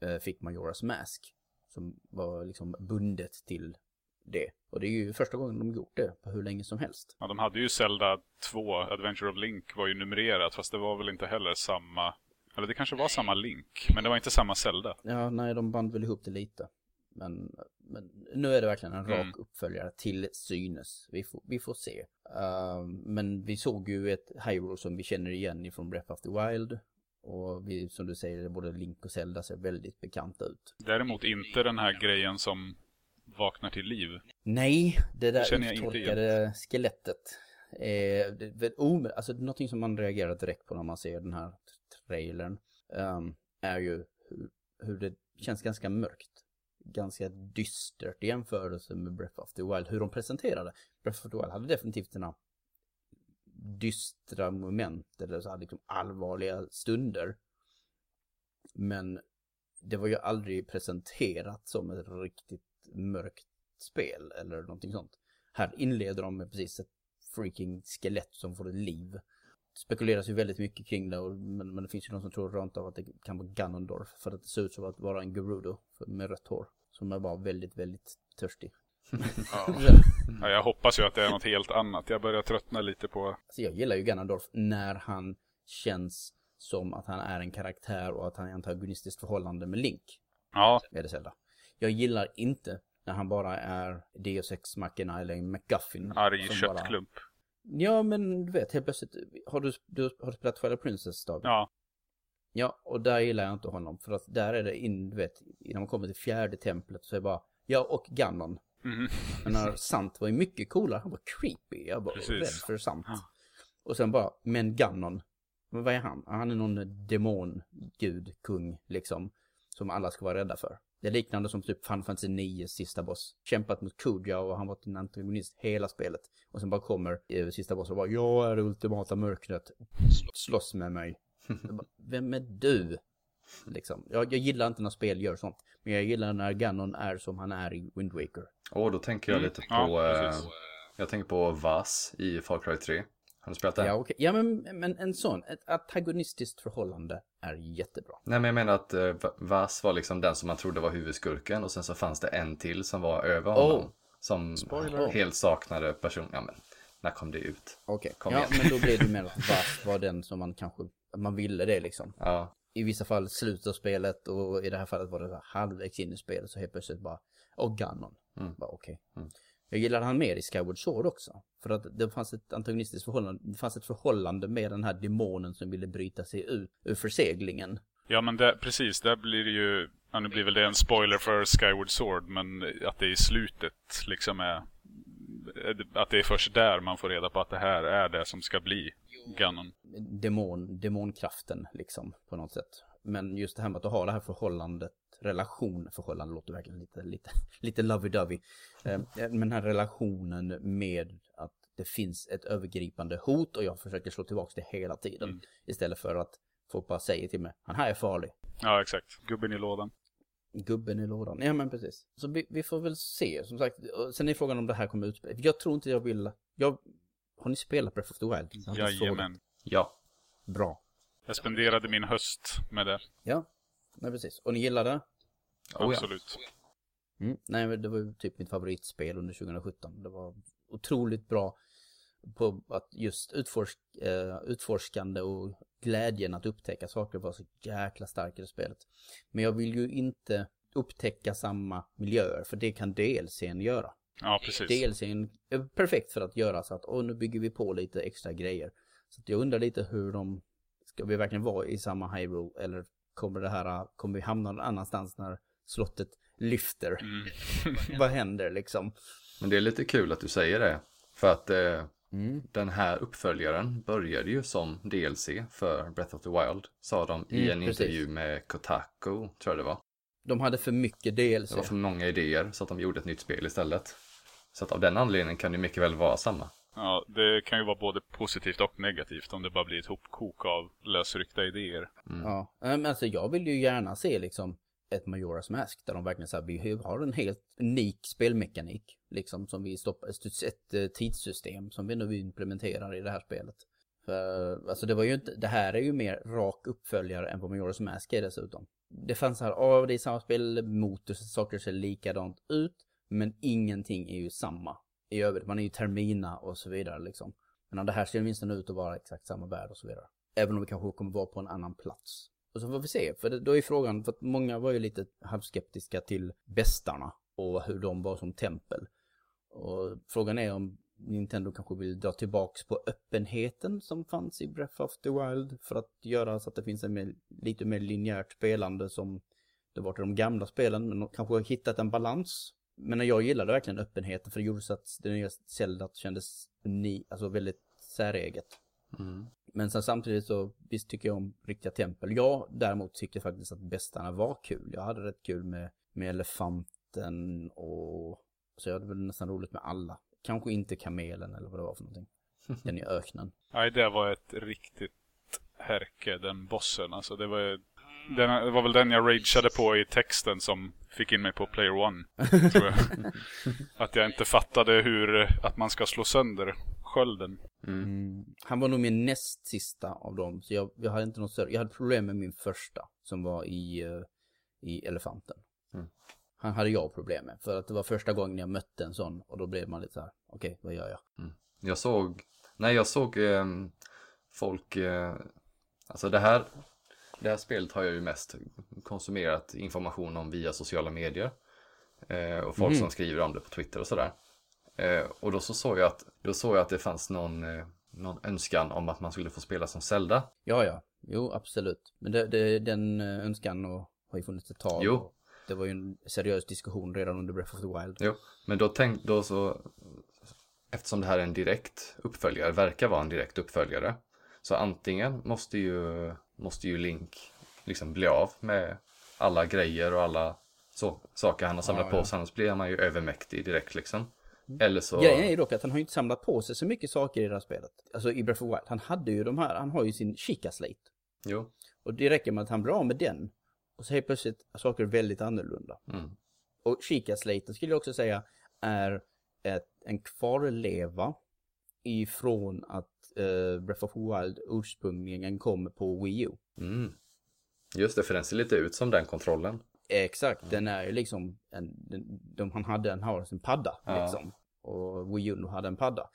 eh, fick Majoras Mask. Som var liksom bundet till det. Och det är ju första gången de gjort det på hur länge som helst. Ja, de hade ju Zelda 2, Adventure of Link var ju numrerat fast det var väl inte heller samma eller det kanske var samma Link, men det var inte samma Zelda. Ja, nej, de band väl ihop det lite. Men, men nu är det verkligen en rak Mm. uppföljare till synes. Vi får, vi får se. Uh, men vi såg ju ett Hyrule som vi känner igen ifrån Breath of the Wild. Och vi, som du säger, både Link och Zelda ser väldigt bekanta ut. Däremot inte den här grejen som vaknar till liv. Nej, det där Det uttorkade skelettet. Eh, det, det, oh, alltså någonting som man reagerar direkt på när man ser den här trailern. um, är ju hur, hur det känns ganska mörkt. Ganska dystert i jämförelse med Breath of the Wild. Hur de presenterade. Breath of the Wild hade definitivt sina dystra moment. Eller så här liksom allvarliga stunder. Men det var ju aldrig presenterat som ett riktigt mörkt spel eller någonting sånt. Här inleder de med precis ett freaking skelett som får ett liv. Spekuleras ju väldigt mycket kring det, och, men, men det finns ju de som tror rent av att det kan vara Ganondorf. För att det ser ut som att vara en Gerudo med rött hår. Som är bara väldigt, väldigt törstig. Ja. Ja, jag hoppas ju att det är något helt annat. Jag börjar tröttna lite på... Alltså jag gillar ju Ganondorf när han känns som att han är en karaktär och att han är antagonistiskt förhållande med Link. Ja, Är det Zelda. Jag gillar inte när han bara är Deus Ex Machina eller en McGuffin. arg som bara- köttklump. Ja, men du vet, helt plötsligt. Har du, du har du spelat Twilight Princess, David? Ja, Ja, och där gillar jag inte honom. För att där är det in, du vet, innan man kommer till fjärde templet så är det bara, ja och Ganon. mhm. Men när Sant var ju mycket coolare, han var creepy. Jag var rädd för Sant. Ja. Och sen bara, men Ganon. Men vad är han? Han är någon demon, gud, kung, liksom. Som alla ska vara rädda för. Det är liknande som typ Final Fantasy 9 sista boss. Kämpat mot Kuja och han var en antagonist hela spelet. Och sen bara kommer eh, sista bossen och bara, jag är det ultimata mörkret. Slåss med mig. Bara, Vem är du? Liksom. Jag, jag gillar inte när spel gör sånt. Men jag gillar när Ganon är som han är i Wind Waker. Och då tänker jag Mm, lite på, ja, eh, precis. jag tänker på Vas i Far Cry 3. Har du spelat det? Ja, okej. ja men, men en sån, ett antagonistiskt förhållande är jättebra. Nej men jag menar att eh, Va- Vas var liksom den som man trodde var huvudskurken och sen så fanns det en till som var över honom. Oh. Som Spoiler. helt saknade person. Ja men, när kom det ut? Okej, Kom ja igen. men då blir det mer att Vass var den som man kanske, man ville det liksom. Ja, I vissa fall slutet av spelet och i det här fallet var det halvvägs in i spelet så helt plötsligt bara, och Ganon. Mm. Bara okej. Mm. Jag gillade han mer i Skyward Sword också. För att det fanns ett antagonistiskt förhållande, det fanns ett förhållande med den här demonen som ville bryta sig ut ur förseglingen. ja men det, precis, där blir det ju... Ja, nu blir väl det en spoiler för Skyward Sword, men att det i slutet liksom är... Att det är först där man får reda på att det här är det som ska bli Ganon. demon, demonkraften liksom på något sätt. Men just det här med att ha det här förhållandet, relation, förhållande låter verkligen lite, lite, lite lovey-dovey. Eh, Men den här relationen med att det finns ett övergripande hot och jag försöker slå tillbaka det hela tiden. Mm. Istället för att folk bara säger till mig, han här är farlig. Ja, exakt. Gubben i lådan. Gubben i lådan. Ja men precis. Så vi, vi får väl se. Som sagt, sen är frågan om det här kommer ut. Jag tror inte jag vill. Jag, har ni spelat Breath of the Wild? Jajamän. Ja. Bra. Jag spenderade min höst med det. Ja, nej precis. Och ni gillar det? Oh, ja. Absolut. Mm. Nej men det var ju typ mitt favoritspel under 2017. Det var otroligt bra på att just utforsk, eh, utforskande och glädjen att upptäcka saker var så jäkla stark i det spelet. Men jag vill ju inte upptäcka samma miljöer för det kan DLCn göra. Ja, precis. DLCn är perfekt för att göra så att åh, nu bygger vi på lite extra grejer. Så att jag undrar lite hur de, ska vi verkligen vara i samma Hyrule eller kommer det här, kommer vi hamna någon annanstans när slottet lyfter? Mm. Vad händer liksom? Men det är lite kul att du säger det. För att eh, Mm. den här uppföljaren började ju som DLC för Breath of the Wild. Sa de i Mm, en precis. intervju med Kotaku, tror jag det var. De hade för mycket DLC. Det var för många idéer så att de gjorde ett nytt spel istället. Så att av den anledningen kan det mycket väl vara samma. Ja, det kan ju vara både positivt och negativt om det bara blir ett hopkok av lösryckta idéer. Ja, eh, men alltså jag vill ju gärna se liksom ett Majora's Mask där de verkligen så här, vi har en helt unik spelmekanik. Liksom som vi stoppar, ett, tidssystem som vi nu implementerar i det här spelet. För, alltså det var ju inte, det här är ju mer rak uppföljare än vad Majora's Mask är dessutom. Det fanns så här, ja det är samma spel, motor, saker ser likadant ut. Men ingenting är ju samma i övrigt. Man är ju Termina och så vidare liksom. Men det här ser åtminstone ut att vara exakt samma värld och så vidare. Även om vi kanske kommer vara på en annan plats. Och så får vi se, för då är frågan, för att många var ju lite halvskeptiska till bästarna och hur de var som tempel. Och frågan är om Nintendo kanske vill dra tillbaks på öppenheten som fanns i Breath of the Wild för att göra så att det finns en mer, lite mer linjärt spelande som det var till de gamla spelen, men de kanske har hittat en balans. Men jag gillade verkligen öppenheten för det gjorde så att det nya Zelda kändes uni, alltså väldigt säreget. Mm. Men sen samtidigt så visst tycker jag om riktiga tempel. Jag däremot tyckte faktiskt att bästarna var kul. Jag hade rätt kul med, med elefanten och så jag hade väl nästan roligt med alla. Kanske inte kamelen eller vad det var för någonting. Den i öknen. Nej, det var ett riktigt härke, den bossen. Alltså det var, den, det var väl den jag rageade på i texten som fick in mig på Player One, tror jag. att jag inte fattade hur, att man ska slå sönder skölden. Mm. Mm. Han var nog min näst sista av dem. Så jag, jag hade inte något större. Jag hade problem med min första som var i, eh, i elefanten. Mm. Han hade jag problem med. För att det var första gången jag mötte en sån och då blev man lite så här, okej, vad gör jag? Jag såg, nej jag såg ehm, folk, eh, alltså det här, det här spelet har jag ju mest konsumerat information om via sociala medier. Eh, och folk Mhm. som skriver om det på Twitter och sådär. Eh, och då så såg jag att, då såg jag att det fanns någon, eh, någon önskan om att man skulle få spela som Zelda. Ja, ja. Jo, absolut. Men det, det, den eh, önskan och, har ju funnits ett tag. Jo. Det var ju en seriös diskussion redan under Breath of the Wild. Jo, men då tänkte, då så, eftersom det här är en direkt uppföljare, verkar vara en direkt uppföljare. Så antingen måste ju, måste ju Link liksom bli av med alla grejer och alla så, saker han har samlat Ja, på ja. sig, annars blir man ju övermäktig direkt liksom. Eller så, Grejen är ju dock att han har ju inte samlat på sig så mycket saker i det här spelet. Alltså i Breath of Wild. Han hade ju de här, han har ju sin Chica Slate. jo, Och det räcker med att han blir av med den. Och så helt plötsligt är saker väldigt annorlunda. mm, Och Chica-slaten skulle jag också säga är ett, en kvarleva ifrån att eh, Breath of Wild ursprungligen kom på Wii U. mm. Just det, för den ser lite ut som den kontrollen. Exakt, den är ju liksom, en, den, de, han hade en, har sin padda Ja. liksom. Och Wii U hade en padda.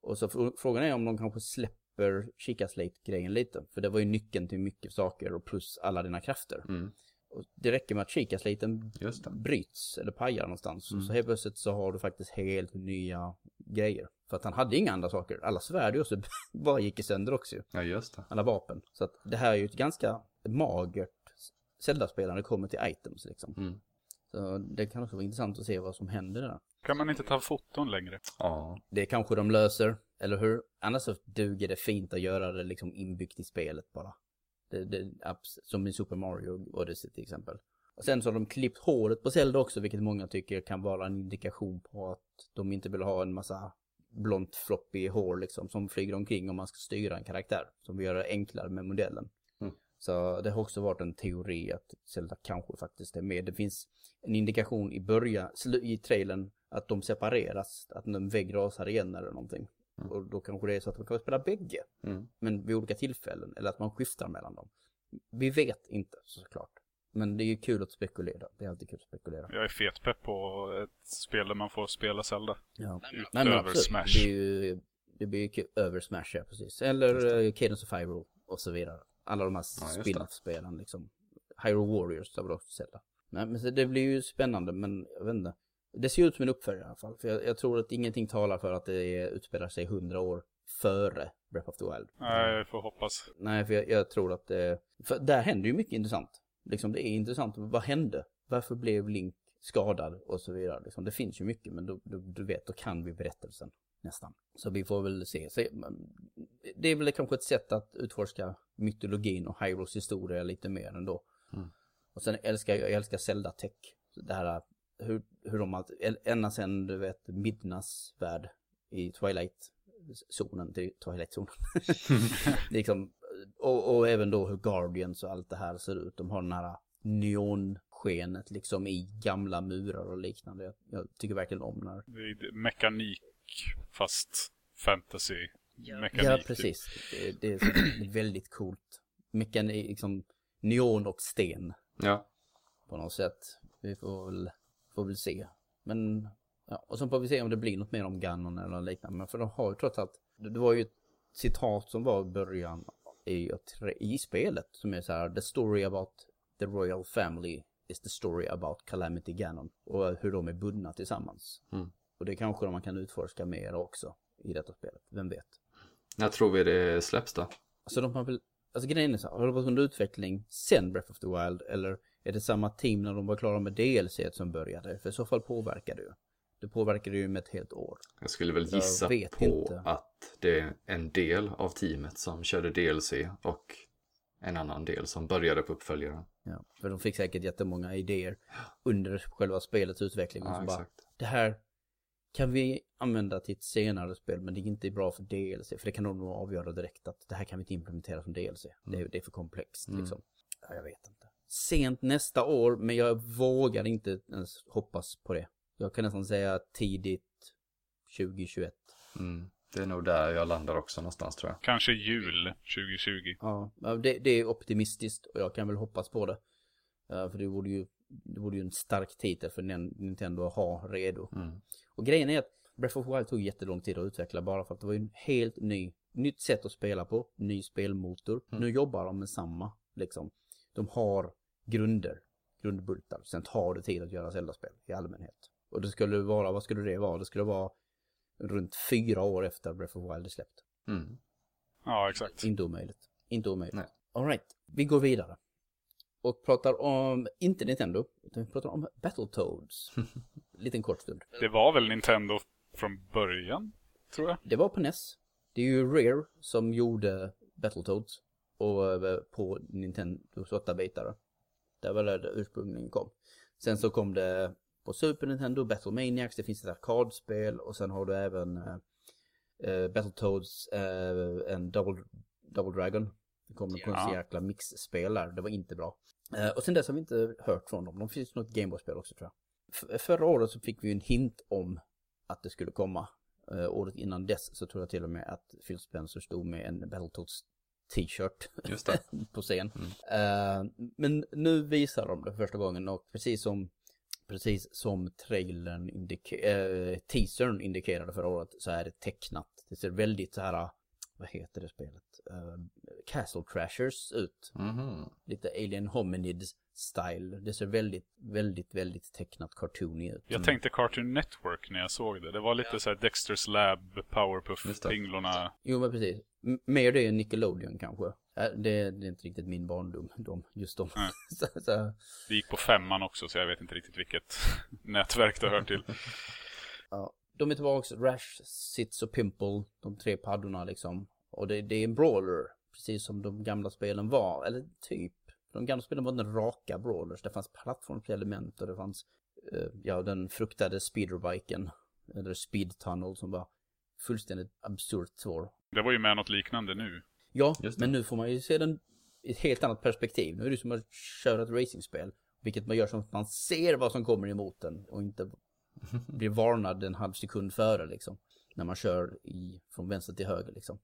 Och så fr- frågan är om de kanske släpper Chica Slate-grejen lite. För det var ju nyckeln till mycket saker och plus alla dina krafter. Mm, Och det räcker med att Chica-slaten bryts eller pajar någonstans. Mm. Så helt plötsligt så har du faktiskt helt nya grejer. För att han hade inga andra saker. Alla svärd så bara gick i sönder också ju. Ja, just det. Alla vapen. Så att det här är ju ett ganska magert Zelda-spel när det kommer till items liksom. Mm. Så det kan också vara intressant att se vad som händer där. Kan man inte ta foton längre? Ja, Det kanske de löser. Eller hur? Annars så duger det fint att göra det liksom inbyggt i spelet bara. Det, det, som i Super Mario Odyssey till exempel. Och sen så har de klippt håret på Zelda också, vilket många tycker kan vara en indikation på att de inte vill ha en massa blont floppy hår liksom som flyger omkring om man ska styra en karaktär. Som vill göra det enklare med modellen. Mm. Så det har också varit en teori att Zelda kanske faktiskt är med. Det finns en indikation i början, i trailern, att de separeras. Att en vägg rasar igen eller någonting. Mm. Och då kanske det är så att man kan spela bägge. Mm. Men vid olika tillfällen. Eller att man skiftar mellan dem. Vi vet inte såklart. Men det är ju kul att spekulera. Det är alltid kul att spekulera. Jag är fetpepp på ett spel där man får spela Zelda. Ja. Utöver Nej men absolut. Smash. Det är ju, det blir ju kul. Över Smash, ja precis. Eller uh, Cadence of Hyrule och så vidare. Alla de här Ja, det. spin-off-spelen liksom. Hyrule Warriors har vi också sett. Nej men så det blir ju spännande men jag vet inte. Det ser ut som en uppföljare i alla fall. För jag, jag tror att ingenting talar för att det är, utspelar sig hundra år före Breath of the Wild. Nej, jag får hoppas. Nej, för jag, jag tror att det... För där händer ju mycket intressant. Liksom det är intressant. Vad hände? Varför blev Link skadad och så vidare? Liksom, det finns ju mycket, men då, då, du vet, då kan vi berättelsen. Nästan. Så vi får väl se. se. Det är väl kanske ett sätt att utforska mytologin och Hyros historia lite mer ändå. Mm. Och sen älskar jag, jag älskar Zelda Tech. Det här hur, hur de ända sen du vet Midnas värld i Twilight-zonen till Twilight-zonen. liksom, och, och även då hur Guardians och allt det här ser ut. De har den här neonskenet liksom i gamla murar och liknande. Jag, jag tycker verkligen om när... Det är mekanik fast fantasy. Mekanik. Ja, precis. Det, det är väldigt coolt. Mekanik, liksom neon och sten Ja. på något sätt. Vi får väl, får väl se. Men, ja, och så får vi se om det blir något mer om Ganon eller liknande. Men för de har ju trots allt, det det var ju ett citat som var i början i, i spelet som är så här, the story about the royal family is the story about Calamity Ganon. Och hur de är bundna tillsammans. Mm. Och det kanske man kan utforska mer också i detta spelet, vem vet. När tror vi det släpps då? Alltså de har väl, alltså grejen är så här, har det varit under utveckling sen Breath of the Wild eller är det samma team när de var klara med DLC som började? För i så fall påverkar det ju. Det påverkar det ju med ett helt år. Jag skulle väl gissa på inte. att det är en del av teamet som körde DLC och en annan del som började på uppföljaren. Ja, för de fick säkert jättemånga idéer under själva spelets utveckling. Ja, som bara, det här kan vi använda till ett senare spel men det är inte bra för DLC. För det kan de nog avgöra direkt att det här kan vi inte implementera som DLC. Det, är, det är för komplext Mm. liksom. Ja, jag vet inte. Sent nästa år men jag vågar inte ens hoppas på det. Jag kan nästan säga tidigt 2021. Mm. Det är nog där jag landar också någonstans tror jag. Kanske jul 2020. Ja, det, det är optimistiskt och jag kan väl hoppas på det. Ja, för det vore ju, det vore ju en stark titel för Nin- Nintendo att ha redo. Mm. Och grejen är att Breath of the Wild tog jättelång tid att utveckla bara för att det var ju en helt ny, nytt sätt att spela på, ny spelmotor. Nu jobbar de med samma, liksom. De har grunder, grundbultar. Sen tar det tid att göra Zelda-spel i allmänhet. Och det skulle vara, vad skulle det vara? Det skulle vara runt fyra år efter Breath of Wild är släppt. Mm. Ja, exakt. Inte omöjligt. Inte omöjligt. Nej. Alright, vi går vidare. Och pratar om, inte Nintendo, utan vi pratar om Battletoads. Liten kort stund. Det var väl Nintendo från början, tror jag. Det var på NES. Det är ju Rare som gjorde Battletoads. Och eh, på Nintendo 8-bitare. Det var där det ursprungligen kom. Sen så kom det på Super Nintendo, Battlemaniacs, det finns ett arkadspel och sen har du även eh, eh, Battletoads, eh, en Double, Double Dragon. Det kom på en Ja. så jäkla mixspel där, det var inte bra. Eh, och sen dess har vi inte hört från dem. De finns något Gameboy-spel också tror jag. F- förra året så fick vi en hint om att det skulle komma. Eh, året innan dess så tror jag till och med att Phil Spencer stod med en Battletoads t-shirt på scen. Eh, men nu visar de det för första gången och precis som Precis som trailern indike- eh, teasern indikerade förra året så är det tecknat. Det ser väldigt så här, vad heter det spelet? Eh, Castle Crashers ut. Mhm. Lite Alien Hominids style. Det ser väldigt, väldigt, väldigt tecknat cartoony ut. Jag tänkte Cartoon Network när jag såg det. Det var lite så här Dexters Lab, Powerpuff, Just det. Pinglorna. Jo men precis. M- mer det än Nickelodeon kanske. Äh, Det, det är inte riktigt min barndom, de, just de. Så, så, Det gick på femman också så jag vet inte riktigt vilket nätverk det hör till. ja. de är tillbaks, Rash, Sits och Pimple, de tre paddorna liksom. Och det, det är en brawler, precis som de gamla spelen var, eller typ. De gamla spelen var den raka brawlers, det fanns plattformselement och det fanns, eh, ja, den fruktade speederbiken, eller speed tunnel som var fullständigt absurt svår. Det var ju med något liknande nu. Ja, men nu får man ju se den i ett helt annat perspektiv. Nu är det som att köra ett racingspel. Vilket man gör som att man ser vad som kommer emot den och inte blir varnad en halv sekund före liksom. När man kör i, från vänster till höger liksom.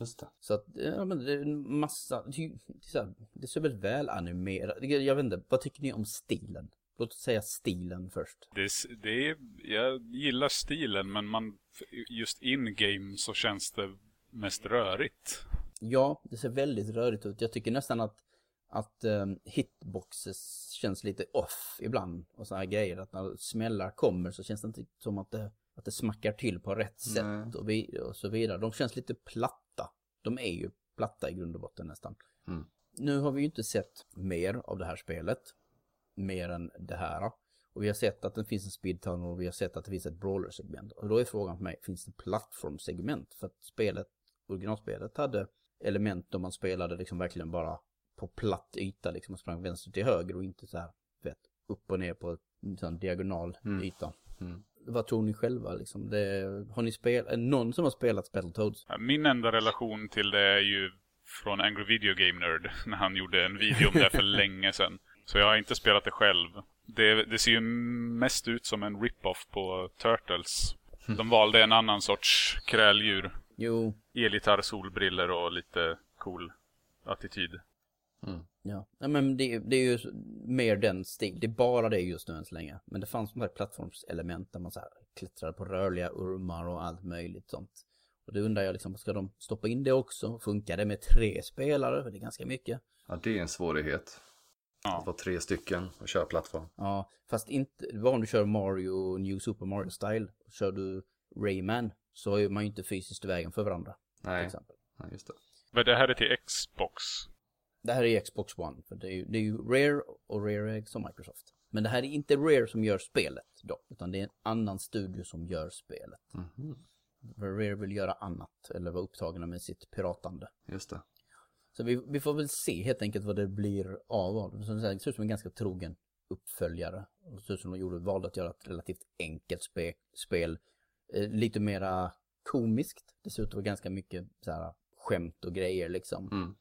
Just det. Så att, ja men det är en massa, det, är så här, det ser väldigt väl animerat. Jag jag vet inte, vad tycker ni om stilen? Låt oss säga stilen först. Det, är det är, jag gillar stilen, men man, just in-game så känns det mest rörigt. Ja, det ser väldigt rörigt ut. Jag tycker nästan att, att um, hitboxes känns lite off ibland. Och sådana här grejer. Att när smällar kommer så känns det inte som att det, att det smackar till på rätt Nej. sätt och, vi, och så vidare. De känns lite platta. De är ju platta i grund och botten nästan. Mm. Nu har vi ju inte sett mer av det här spelet. Mer än det här. Och vi har sett att det finns en speedtunnel och vi har sett att det finns ett brawler-segment. Och då är frågan för mig, finns det plattformsegment? För att spelet, originalspelet hade element då man spelade liksom verkligen bara på platt yta liksom och sprang vänster till höger och inte så här, vet, upp och ner på en sån diagonal Mm. yta. Mm. Vad tror ni själva liksom? Det, har ni spelat, någon som har spelat Battletoads? Min enda relation till det är ju från Angry Video Game Nerd, när han gjorde en video om det för länge sedan. Så jag har inte spelat det själv. Det, det ser ju mest ut som en rip-off på Turtles. De valde en annan sorts kräldjur. Jo, Elgitarr, solbriller och lite cool attityd. Mm. Ja, Nej, men det, det är ju mer den stil. Det är bara det just nu än så länge. Men det fanns de här plattformselement där man så här klättrar på rörliga urmar och allt möjligt sånt. Och det undrar jag liksom, ska de stoppa in det också? Funkar det med tre spelare? För det är ganska mycket. Ja, det är en svårighet. Ja. Att vara tre stycken och köra plattform. Ja, fast inte, bara om du kör Mario, New Super Mario Style. Kör du Rayman så är man ju inte fysiskt i vägen för varandra. Till Nej, exempel. ja, just det. Men det här är till Xbox. Det här är Xbox One, för det är ju, det är ju Rare och Rare som Microsoft. Men det här är inte Rare som gör spelet dock, utan det är en annan studio som gör spelet. Mhm. För Rare vill göra annat, eller vara upptagna med sitt piratande. Just det. Så vi, vi får väl se helt enkelt vad det blir av av det. Som sagt, Det ser ut som en ganska trogen uppföljare. Det ser ut som de gjorde, valde att göra ett relativt enkelt spe, spel. Eh, lite mera komiskt. Att vara ganska mycket så här, skämt och grejer liksom Mm.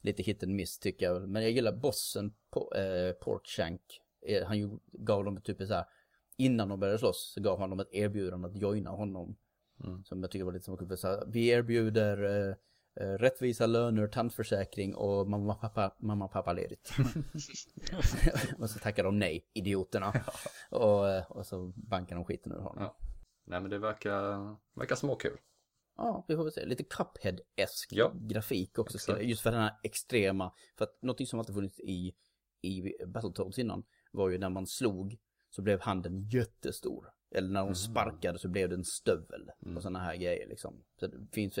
lite hit and miss tycker jag. Men jag gillar bossen på eh, Porkshank. Eh, han ju, gav dem typ så här, innan de började slåss så gav han dem ett erbjudande att joina honom. Mm. Som jag tycker var lite som kul. Så här, Vi erbjuder eh, eh, rättvisa löner, tandförsäkring och mamma och pappa, mamma och pappa ledigt. och så tackar de nej, idioterna. Och, eh, och så bankar de skiten ur honom. Ja. Nej, men det verkar, verkar småkul. Ja, vi får väl se. Lite Cuphead-esk Ja, grafik också. exakt. Just för den här extrema. För att någonting som alltid funnits i, i Battletoads innan var ju när man slog så blev handen jättestor. Eller när de sparkade så blev det en stövel. Mm. Och sådana här grejer liksom. Så det finns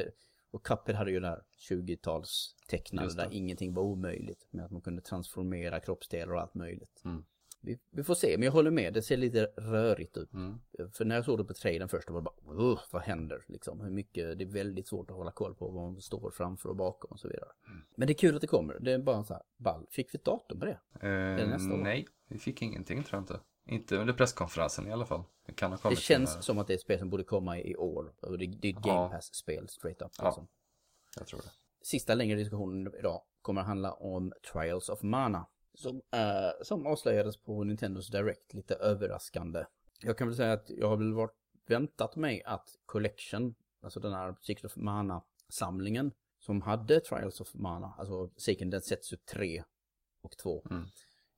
och Cuphead hade ju det här 20-tals tecknade där ingenting var omöjligt. Med att man kunde transformera kroppsdelar och allt möjligt. Mm. Vi, vi får se, men jag håller med. Det ser lite rörigt ut. Mm. För när jag såg det på trailern först, var det bara, "Ugh, vad händer? Liksom, hur mycket, det är väldigt svårt att hålla koll på vad man står framför och bakom och så vidare. Men det är kul att det kommer, det är bara så här, ball. Fick vi ett datum på det? Eh, det nej, vi fick ingenting tror jag inte. Inte under presskonferensen i alla fall. Det kan ha Det känns senare. som att det är ett spel som borde komma i år. Och det, det är ett. Game Pass-spel, straight up. Ja. Liksom. Jag tror det. Sista längre diskussionen idag kommer att handla om Trials of Mana. Som, eh, som avslöjades på Nintendos Direct, lite överraskande. Jag kan väl säga att jag har väl varit, väntat mig att Collection, alltså den här Secret of Mana-samlingen, som hade Trials of Mana, alltså Seiken Densetsu 3 och 2, Mm.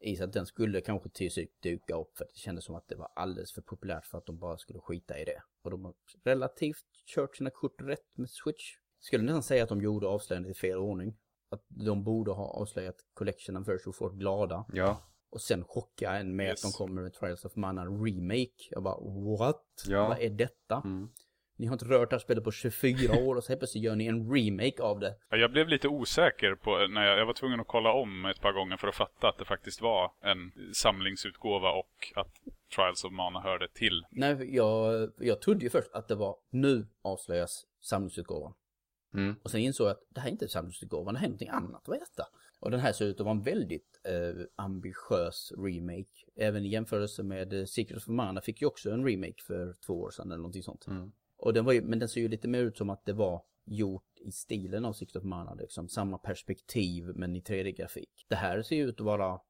i så att den skulle kanske till slut dyka upp för att det kändes som att det var alldeles för populärt för att de bara skulle skita i det. Och de har relativt kört sina kort rätt med Switch. Skulle nästan säga att de gjorde avslöjandet i fel ordning. Att de borde ha avslöjat collectionen först så folk glada. Ja, Och sen chocka en med Yes. att de kommer med Trials of Mana Remake. Jag bara what? Ja. Vad är detta? mm. Ni har inte rört det här spelet på 24 år och så helt plötsligt gör ni en remake av det. Ja, Jag blev lite osäker på när jag, jag var tvungen att kolla om ett par gånger för att fatta att det faktiskt var en samlingsutgåva och att Trials of Mana hörde till. Nej, jag, jag trodde ju först att det var nu avslöjas samlingsutgåvan. Mm. Och sen insåg jag att det här är inte samlingsutgåvan, det här är någonting annat. Vad är detta? Och den här ser ut att vara en väldigt eh, ambitiös remake. Även i jämförelse med eh, Secret of Mana fick ju också en remake för två år sedan eller någonting sånt. Mm. Och den var ju, men den ser ju lite mer ut som att det var gjort i stilen av Secret of Mana. Liksom samma perspektiv men i 3D-grafik. Det här ser ju ut att vara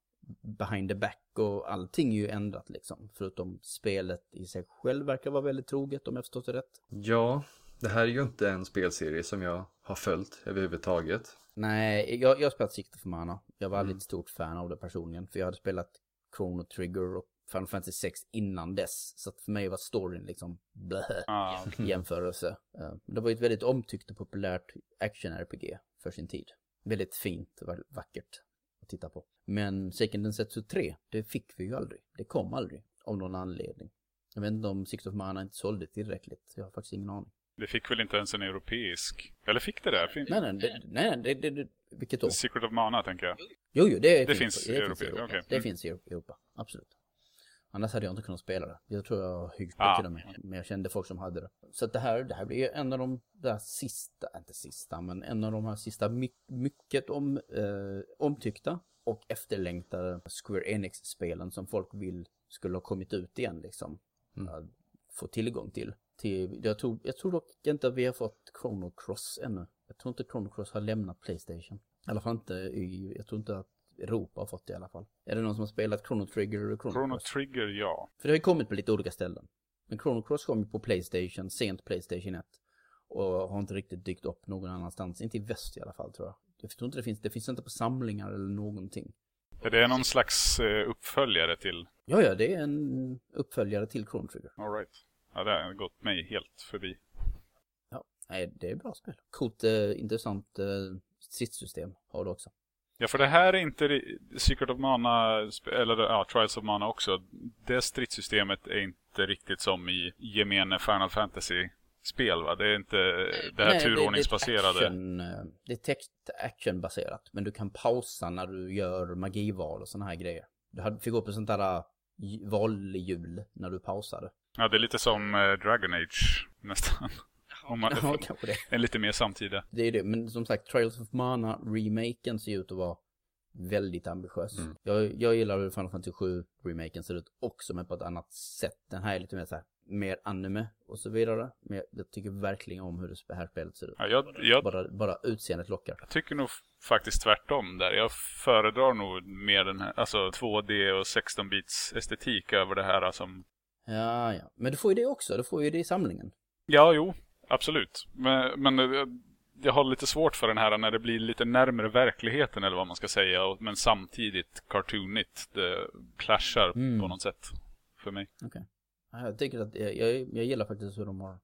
behind the back och allting är ju ändrat liksom. Förutom spelet i sig själv verkar vara väldigt troget om jag förstått det rätt. Ja, det här är ju inte en spelserie som jag har följt överhuvudtaget. Nej, jag, jag har spelat Secret of Mana. Jag var aldrig ett stort fan av det personligen. För jag hade spelat Chrono Trigger och Final Fantasy 6 innan dess. Så att för mig var storyn liksom blä Ah, jämförelse. Eh, Det var ju ett väldigt omtyckt och populärt action-RPG för sin tid. Väldigt fint och vackert att titta på. Men Seiken Densetsu 3, det fick vi ju aldrig. Det kom aldrig, av någon anledning. Jag vet inte om Secret of Mana inte sålde tillräckligt. Jag har faktiskt ingen aning. Det fick väl inte ens en europeisk... Eller fick det där? Fin... Nej, nej, det, nej, det, det, det, vilket då? Secret of Mana, tänker jag. Jo, jo, det, Det finns, finns det i finns i Europa, Europa. okej. Det Mm. finns i Europa, absolut. Annars hade jag inte kunnat spela det. Jag tror jag har hyggt det Ah. till och med. Men jag kände folk som hade det. Så det här, det här blir en av de där sista, inte sista, men en av de här sista my, mycket om, eh, omtyckta och efterlängtade Square Enix-spelen som folk vill skulle ha kommit ut igen liksom. Mm. Få tillgång till. Till jag, tror, jag tror dock inte att vi har fått Chrono Cross ännu. Jag tror inte Chrono Cross har lämnat Playstation. I alla fall inte i, jag tror inte att Europa har fått det i alla fall. Är det någon som har spelat Chrono Trigger eller Chrono, Chrono Cross? Trigger, ja. För det har ju kommit på lite olika ställen. Men Chrono Cross kom ju på Playstation, sent Playstation 1. Och har inte riktigt dykt upp någon annanstans. Inte i väst i alla fall tror jag. Jag tror inte det finns, det finns inte på samlingar eller någonting. Är det någon slags eh, uppföljare till... Ja, ja, det är en uppföljare till Chrono Trigger. All right. Ja, det har gått mig helt förbi. Ja, nej, det är bra spel. Coolt, eh, intressant eh, stridssystem har du också. Ja, för det här är inte Secret of Mana, eller ja, Trials of Mana också. Det stridssystemet är inte riktigt som i gemene Final Fantasy-spel, va? Det är inte det här Nej, turordningsbaserade. Det, är eh, det är text action-baserat. Men du kan pausa när du gör magival och sådana här grejer. Du fick upp ett sånt där eh, valhjul när du pausade. Ja, det är lite som eh, Dragon Age, nästan. Om man, Ja, kanske det. en lite mer samtida. Det är det, men som sagt, Trials of Mana remaken ser ut att vara väldigt ambitiös. Mm. Jag, jag gillar hur Final Fantasy 7 remaken ser ut också, men på ett annat sätt. Den här är lite mer så här, mer anime och så vidare. Men jag, jag tycker verkligen om hur det här spelet ser ut. Ja, jag, jag Bara, bara utseendet lockar. Jag tycker nog faktiskt tvärtom där. Jag föredrar nog mer den här, alltså 2D och 16-bits estetik över det här som... Ja, ja. Men du får ju det också, du får ju det i samlingen. Ja, jo, absolut. Men, men jag, jag har lite svårt för den här när det blir lite närmare verkligheten eller vad man ska säga. Men samtidigt cartoonigt. Det clashar Mm. på något sätt för mig. Ja, Jag tycker att, jag, jag, jag gillar faktiskt hur de har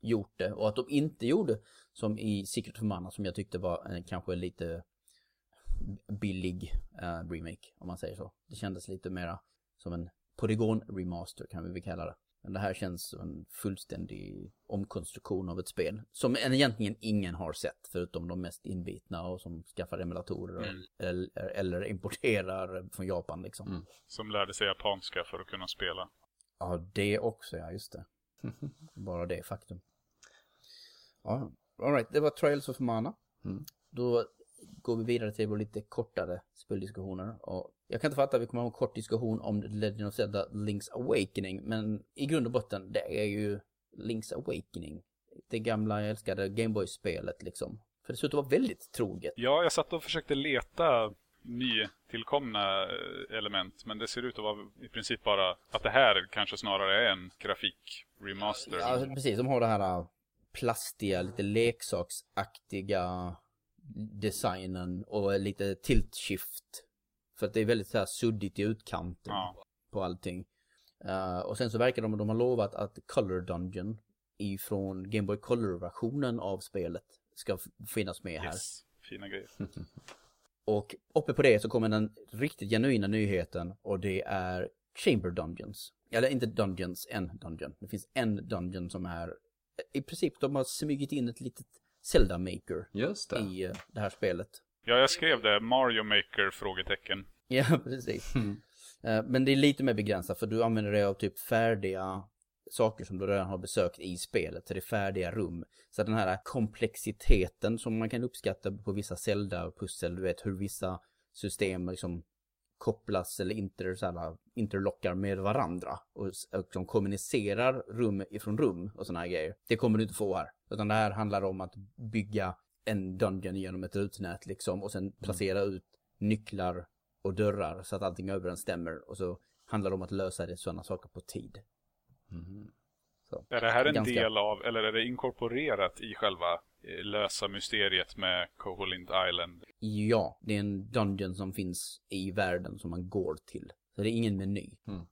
gjort det. Och att de inte gjorde som i Secret of Mana som jag tyckte var eh, kanske lite billig eh, remake, om man säger så. Det kändes lite mera som en polygon-remaster kan vi väl kalla det. Men det här känns som en fullständig omkonstruktion av ett spel. Som en egentligen ingen har sett, förutom de mest inbitna och som skaffar emulatorer och, eller, eller importerar från Japan liksom. Mm. Som lärde sig japanska för att kunna spela. Ja, det också, ja just det. Bara det faktum. Ja, alright, det var Trials of Mana. Mm. Då går vi vidare till vår lite kortare speldiskussioner. Och jag kan inte fatta att vi kommer ha en kort diskussion om Legend of Zelda Link's Awakening. Men i grund och botten, det är ju Link's Awakening. Det gamla jag älskade Gameboy-spelet liksom. För det ser ut att vara väldigt troget. Ja, jag satt och försökte leta nytillkomna eh, element. Men det ser ut att vara i princip bara att det här kanske snarare är en grafik-remaster. Ja, precis. De har det här äh, plastiga, lite leksaksaktiga designen och lite tilt shift. För att det är väldigt så här suddigt i utkanten Ja. på allting. Uh, och sen så verkar de, de har lovat att Color Dungeon ifrån Game Boy Color-versionen av spelet ska finnas med här. Yes. Fina grejer. Och uppe på det så kommer den riktigt genuina nyheten och det är Chamber Dungeons. Eller inte Dungeons, en Dungeon. Det finns en Dungeon som är i princip de har smugit in ett litet Zelda Maker Just det. i eh, det här spelet. Ja, jag skrev det. Mario Maker? Frågetecken. Ja, precis. Mm. Men det är lite mer begränsat för du använder dig av typ färdiga saker som du redan har besökt i spelet. Så det är färdiga rum. Så den här komplexiteten som man kan uppskatta på vissa Zelda-pussel, du vet hur vissa system liksom kopplas eller inter, så här, interlockar med varandra och, och som kommunicerar rum ifrån rum och sådana här grejer. Det kommer du inte få här. Utan det här handlar om att bygga en dungeon genom ett rutnät liksom och sen placera ut nycklar och dörrar så att allting överensstämmer och så handlar det om att lösa det sådana saker på tid. Mhm. Så. Är det här en Ganska- del av, eller är det inkorporerat i själva eh, lösa mysteriet med Koholint Island? Ja, det är en dungeon som finns i världen som man går till. Så det är ingen meny.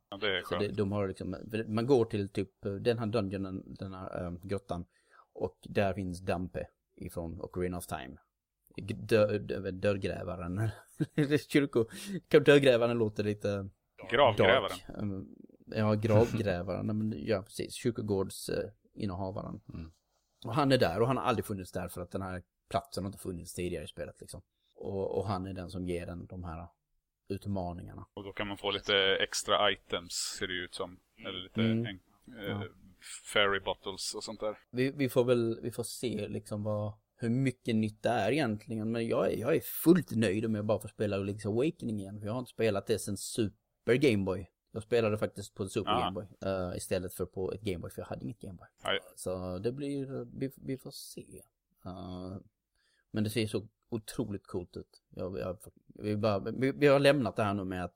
Ja, det är Så det, skönt. de har liksom, man går till typ eh, den här dungeonen, den här äh, grottan. Och där finns Dampe ifrån Ocarina of Time. Dö, dö, dörrgrävaren. Kyrko... Dörrgrävaren låter lite Gravgrävaren. dark. Um, Ja, gravgrävaren. Men, ja, precis. Kyrkogårds eh, innehavaren. Mm. Och han är där och han har aldrig funnits där för att den här platsen har inte funnits tidigare i spelet liksom. Och, och han är den som ger den de här utmaningarna. Och då kan man få lite extra items, ser det ut som. Eller lite Mm. en, eh, Ja. Fairy bottles och sånt där. Vi, vi får väl, vi får se liksom vad, hur mycket nytt det är egentligen. Men jag är, jag är fullt nöjd om jag bara får spela Link's Awakening igen. För jag har inte spelat det sen Super Game Boy. Jag spelade faktiskt på Super Ja. Game Boy. eh, istället för på ett Game Boy, för jag hade inget Game Boy. Nej. Så det blir, vi, vi får se. Eh, men det ser så otroligt coolt ut. Jag, jag, vi, bara, vi, vi har lämnat det här nu med att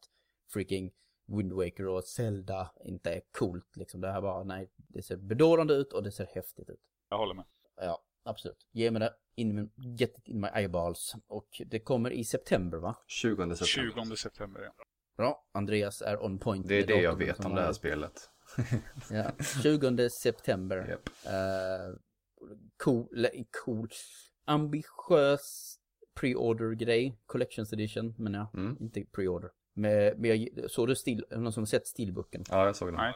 freaking Wind Waker och Zelda inte är coolt liksom. Det här bara, nej, det ser bedårande ut och det ser häftigt ut. Jag håller med. Ja, absolut. Ge mig det. In, get it in my eyeballs. Och det kommer i september va? 20 september. 20 september, ja. Bra, Andreas är on point. Det är det jag vet om det här spelet. Ja, 20 september. Japp. Eh, cool, cool, ambitiös pre-order-grej. Collections edition, men ja, Mm. inte pre-order. Med, med, såg du stil, någon som sett stilboken? Ja, jag såg den. Nej.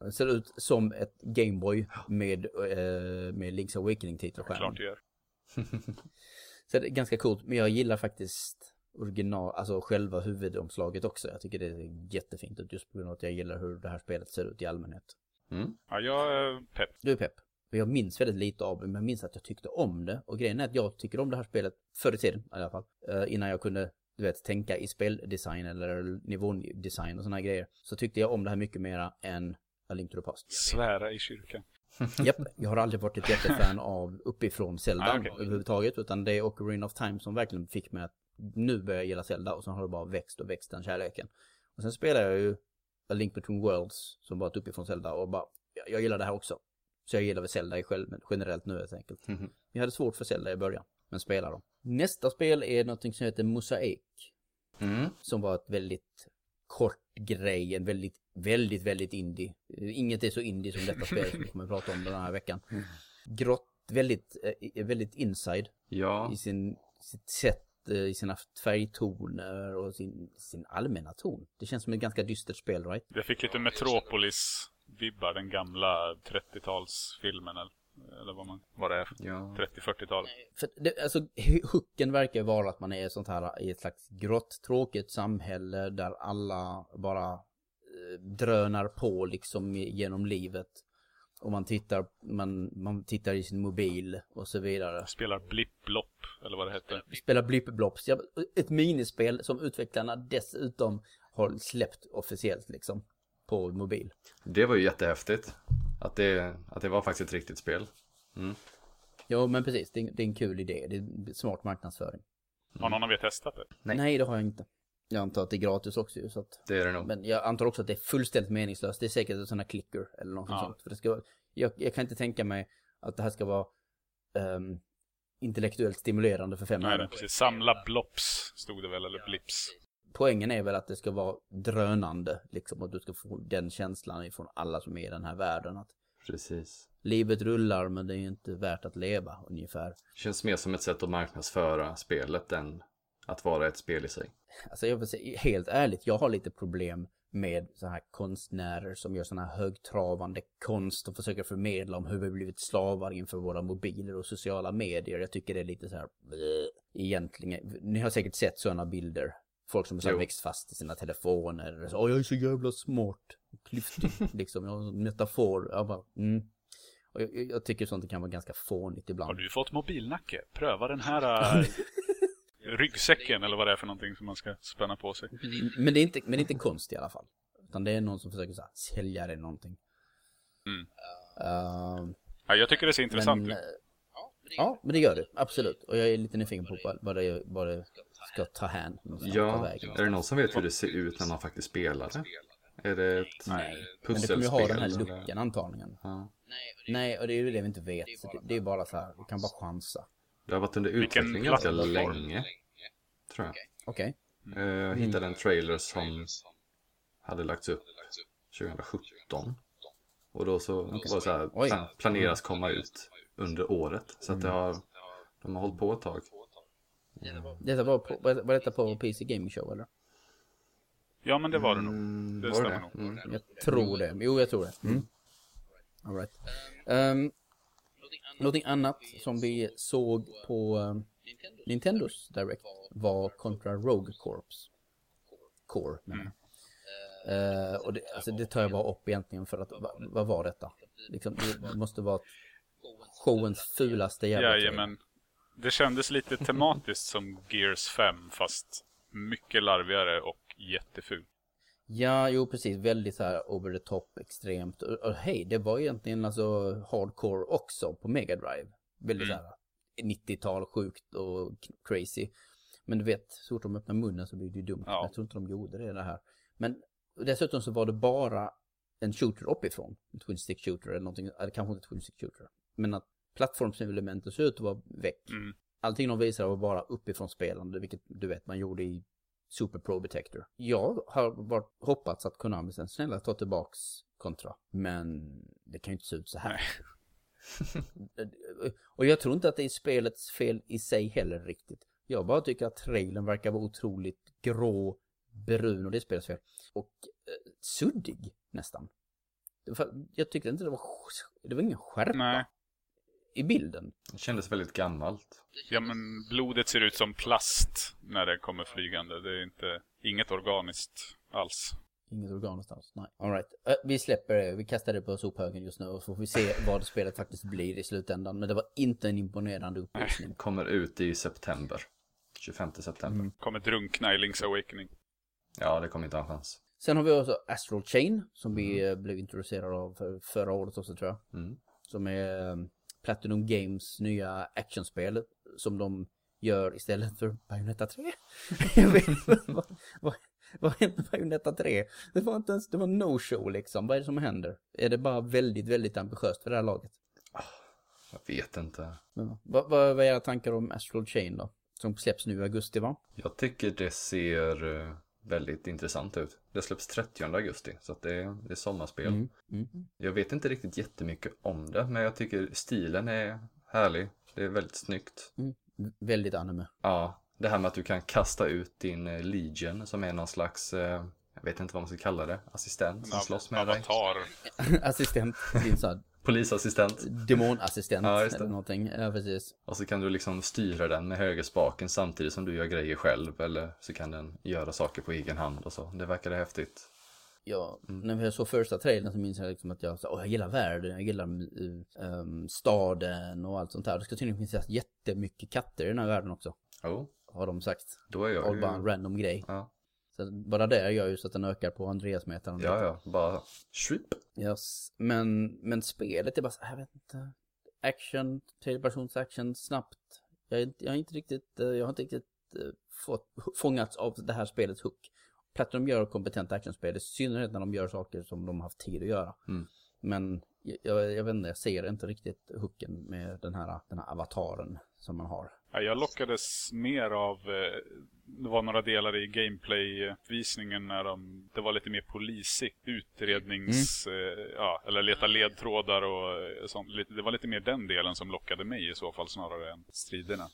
Det ser ut som ett Gameboy med, eh, med Link's Awakening-titel skärmen. Klart det gör. Så det är ganska coolt, men jag gillar faktiskt original, alltså själva huvudomslaget också. Jag tycker det är jättefint ut just på grund av att jag gillar hur det här spelet ser ut i allmänhet. Mm. Ja, jag är pepp. Du är pepp. Jag minns väldigt lite av det, men jag minns att jag tyckte om det. Och grejen är att jag tycker om det här spelet förr i tiden i alla fall. Eh, innan jag kunde, du vet, tänka i speldesign eller nivådesign och här grejer. Så tyckte jag om det här mycket mera än A Link to the Past. Svära i kyrkan. Japp, jag har aldrig varit ett jättefan av uppifrån Zelda Nej, okej. överhuvudtaget. Utan det är Ocarina of Time som verkligen fick mig att nu börja gilla Zelda. Och sen har det bara växt och växt den kärleken. Och sen spelar jag ju A Link Between Worlds som var ett uppifrån Zelda och bara, jag, jag gillar det här också. Så jag gillar väl Zelda själv, generellt nu helt enkelt. Mhm. Jag hade svårt för Zelda i början, men spelar dem. Nästa spel är någonting som heter Mosaic. Mm. Som var ett väldigt kort grej, en väldigt, väldigt, väldigt indie. Inget är så indie som detta spel som vi kommer att prata om den här veckan. Grått, väldigt, eh, väldigt inside Ja, i sin, sitt sätt, eh, i sina färgtoner och sin, sin allmänna ton. Det känns som ett ganska dystert spel, right? Jag fick lite Metropolis-vibbar, den gamla 30-talsfilmen eller, vad, man, vad det är. ja. 30-40-tal. För det, alltså, hu- hooken verkar vara att man är sånt här i ett slags grått, tråkigt samhälle där alla bara eh, drönar på liksom genom livet. Och man tittar, man, man tittar i sin mobil och så vidare. Spelar Blipp-Blopp, eller vad det hette. Spelar Blippblops, ja, ett minispel som utvecklarna dessutom har släppt officiellt liksom. På mobil. Det var ju jättehäftigt. Att det, att det var faktiskt ett riktigt spel. Jo men precis, det är, det är en kul idé. Det är smart marknadsföring. Har någon av er testat det? Nej. Nej, det har jag inte. Jag antar att det är gratis också så att Det är det nog. Men jag antar också att det är fullständigt meningslöst. Det är säkert en sån här clicker eller något Ja. sånt. För det ska, jag, jag kan inte tänka mig att det här ska vara ehm, intellektuellt stimulerande för fem Nej, öre. precis. Samla Blops, stod det väl, eller Blips. Poängen är väl att det ska vara drönande, liksom. Och du ska få den känslan ifrån alla som är i den här världen. Att Precis. livet rullar men det är inte värt att leva, ungefär. Känns mer som ett sätt att marknadsföra spelet än att vara ett spel i sig. Alltså jag vill säga, helt ärligt, jag har lite problem med så här konstnärer som gör såna här högtravande konst och försöker förmedla om hur vi blivit slavar inför våra mobiler och sociala medier. Jag tycker det är lite så här egentligen. Ni har säkert sett sådana bilder. Folk som har växt fast i sina telefoner. Så, Åh, jag är så jävla smart. Klyftig, liksom. Jag har en metafor. Jag bara, mm. Och jag, jag tycker sånt kan vara ganska fånigt Har ibland. du fått mobilnacke? Pröva den här äh, ryggsäcken eller vad det är för någonting som man ska spänna på sig. Men det, är inte, men det är inte konst i alla fall. Utan det är någon som försöker så här, sälja dig någonting. Mm. Ehm, Ja, jag tycker det ser intressant men, ut. eh, ja, men det gör det. Absolut. Och jag är lite nyfiken på vad det, vad det ska ta på Ja, är det någon som vet hur det ser ut när man faktiskt spelar det? Är det ett Nej, men det kommer ju ha den här pusselspel, luckan antagligen. Ja. Nej, och det är ju det vi inte vet. Det, är bara så här, vi kan bara chansa. Det har varit under utveckling ganska länge. Tror jag. Okej. Eh, Jag hittade en trailer som hade lagts upp 2017. Och då så var det så här, plan- planeras komma ut under året. Så att det har, de har hållit på ett tag. Detta var, på, var detta på PC Gaming Show eller? Ja, men det var det nog. Mm, Det var stämmer nog. Mm. Jag tror det. Jo, jag tror det. Mm. All right. Um, någonting annat som vi såg på um, Nintendos Direct var Contra Rogue Corps. Core, menar jag. Eh, och det, alltså, det tar jag bara upp egentligen för att, va, vad var detta? Liksom, det måste vara showens fulaste jävla. Jajamän. Det kändes lite tematiskt som Gears 5 fast mycket larvigare och jätteful. Ja, jo precis. Väldigt så här over the top, extremt. Och, och hej, det var egentligen alltså hardcore också på Mega Drive. Väldigt Mm. så här 90-tal, sjukt och crazy. Men du vet, så fort de öppnar munnen så blir det ju dumt. Ja. Jag tror inte de gjorde det, det här. Men dessutom så var det bara en shooter uppifrån. En twin stick shooter eller någonting. Eller kanske inte twin stick shooter. Men att plattformselementen ser ut att vara väck. Mm. Allting de visade var bara uppifrån spelande, vilket du vet man gjorde i Super Pro Detector. Jag har varit, hoppats att Konami sen snälla ta tillbaks Contra. Men det kan ju inte se ut så här. och jag tror inte att det är spelets fel i sig heller riktigt. Jag bara tycker att trailern verkar vara otroligt grå, brun och det är spelets fel. Och eh, suddig nästan. Jag tyckte inte det var, det var ingen skärpa Nej. I bilden. Det kändes väldigt gammalt. Ja, men blodet ser ut som plast när det kommer flygande. Det är inte, inget organiskt alls. Inget organiskt alls, nej. All right. Vi släpper det, vi kastar det på sophögen just nu och så får vi se vad spelet faktiskt blir i slutändan. Men det var inte en imponerande upplysning. Kommer ut i september. 25 september. Mm. Kommer drunkna i Link's Awakening. Ja, det kommer inte ha en chans. Sen har vi också Astral Chain som vi eh, blev introducerade av för förra året också tror jag. Mm. Som är eh, Platinum Games nya actionspel som de gör istället för Bayonetta 3. jag vet vad, vad, vad hände Bayonetta 3? Det var inte ens, det var no show liksom. Vad är det som händer? Är det bara väldigt, väldigt ambitiöst för det här laget? Jag vet inte. Men, vad, vad, vad är era tankar om Astral Chain då? Som släpps nu i augusti va? Jag tycker det ser eh, väldigt intressant ut. Det släpps 30 augusti, så att det, är, det är sommarspel. Mm. Mm. Jag vet inte riktigt jättemycket om det, men jag tycker stilen är härlig. Det är väldigt snyggt. Mm. Väldigt anime. Ja, det här med att du kan kasta ut din eh, Legion som är någon slags, eh, jag vet inte vad man ska kalla det, assistent som slåss med dig. avatar. Assistent, din sån Polisassistent. demonassistent Ja, eller någonting. Ja, precis. Och så kan du liksom styra den med högerspaken samtidigt som du gör grejer själv. Eller så kan den göra saker på egen hand och så. Det verkade häftigt. Ja, Mm. när vi såg första trailern så minns jag liksom att jag sa, åh jag gillar världen, jag gillar um, staden och allt sånt här. Det ska tydligen finnas jättemycket katter i den här världen också. Jo, Har de sagt. då är jag Och bara en ju... random grej. Ja, Så bara det gör ju så att den ökar på Andreas-metaren. ja, ja. bara shreep. Yes. Men, men spelet är bara så, jag vet inte. Action, tredjepersons action, snabbt. Jag, är jag har inte riktigt, eh, jag har inte riktigt eh, fått, fångats av det här spelets hook. Platinum gör kompetenta actionspel, i synnerhet när de gör saker som de har haft tid att göra. Mm. Men jag, jag vet inte, jag ser inte riktigt hooken med den här, den här avataren som man har. Ja, Jag lockades mer av, eh, det var några delar i gameplay-visningen när de, det var lite mer polisigt utrednings, Mm. eh, ja, eller leta ledtrådar och eh, sånt. Det var lite mer den delen som lockade mig i så fall snarare än striderna.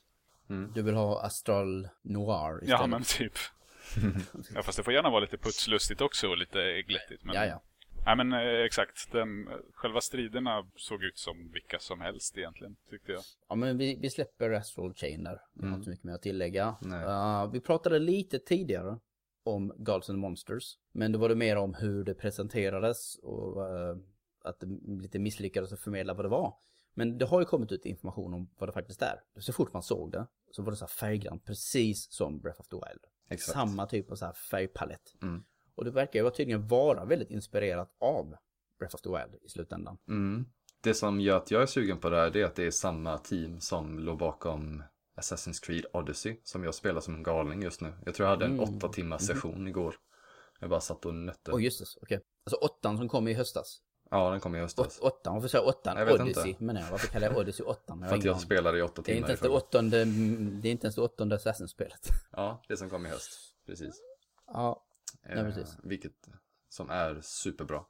Du vill ha Astral Noir istället? Ja men typ. Ja, fast det får gärna vara lite putslustigt också och lite glättigt. Men... Ja, ja. Nej, men eh, exakt. Den, själva striderna såg ut som vilka som helst egentligen, tyckte jag. Ja men vi, vi släpper Astral Chain där. Har Mm. inte mycket mer att tillägga. Uh, vi pratade lite tidigare om Gods and Monsters. Men då var det mer om hur det presenterades och uh, att det lite misslyckades att förmedla vad det var. Men det har ju kommit ut information om vad det faktiskt är. Så fort man såg det så var det så här färggrant, precis som Breath of the Wild. Exakt. Samma typ av så här färgpalett. Mm. Och det verkar ju tydligen vara väldigt inspirerat av Breath of the Wild i slutändan. Mm. Det som gör att jag är sugen på det här är att det är samma team som låg bakom Assassin's Creed Odyssey som jag spelar som en galning just nu. Jag tror jag hade en Mm. åtta timmars session igår. Jag bara satt och nötte. Åh just det, okej. Alltså åttan som kom i höstas. Ja, den kom i höstas. Åt, åttan, varför säger jag åttan? Jag Odyssey inte. jag. Varför kallar jag Odyssey åttan? För att jag spelade i åtta det är timmar inte ens det åttonde, det är inte ens det åttonde Assassin-spelet. Ja, det som kom i höst. Precis. Ja, Ja, precis. Vilket som är superbra.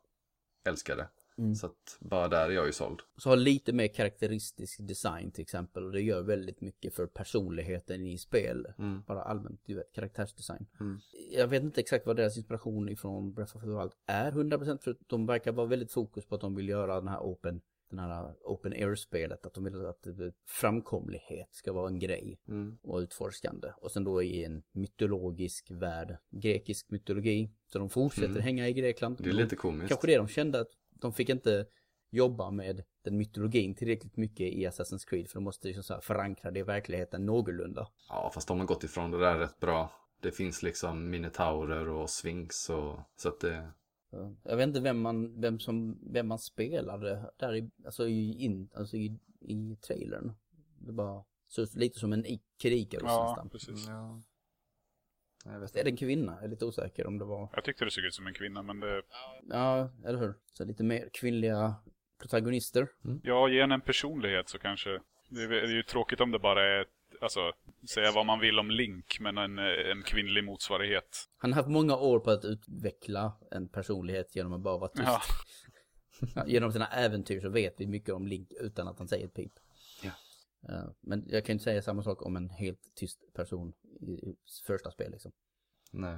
Älskar det. Mm. Så att bara där är jag ju såld. så har lite mer karaktäristisk design till exempel. Och det gör väldigt mycket för personligheten i spel. Mm. Bara allmänt, du vet, karaktärsdesign. Mm. Jag vet inte exakt vad deras inspiration ifrån Breath of the Wild är 100% för de verkar vara väldigt fokus på att de vill göra den här open, den här open air-spelet. Att de vill att framkomlighet ska vara en grej. Mm. och utforskande. Och sen då i en mytologisk värld, grekisk mytologi. Så de fortsätter Mm. hänga i Grekland. Det är lite komiskt. Kanske det de kände att de fick inte jobba med den mytologin tillräckligt mycket i Assassin's Creed. För de måste liksom så här förankra det i verkligheten någorlunda. Ja, fast de har gått ifrån det där rätt bra. Det finns liksom minotaurer och sphinx och så att det... Jag vet inte vem man, vem som, vem man spelade där i, alltså i, in, alltså i, i trailern. Det bara ut lite som en Icarus Ja, nästan. precis. Ja. Jag vet Är det en kvinna? Jag är lite osäker om det var. Jag tyckte det såg ut som en kvinna, men det... Ja, eller hur? Så lite mer kvinnliga protagonister. Ja, ge en personlighet så kanske... Det är, det är ju tråkigt om det bara är, alltså, säga vad man vill om Link, men en, en kvinnlig motsvarighet. Han har haft många år på att utveckla en personlighet genom att bara vara tyst. Ja, Genom sina äventyr så vet vi mycket om Link utan att han säger ett pip. Ja. Eh, Men jag kan inte säga samma sak om en helt tyst person i i första spel liksom. Nej,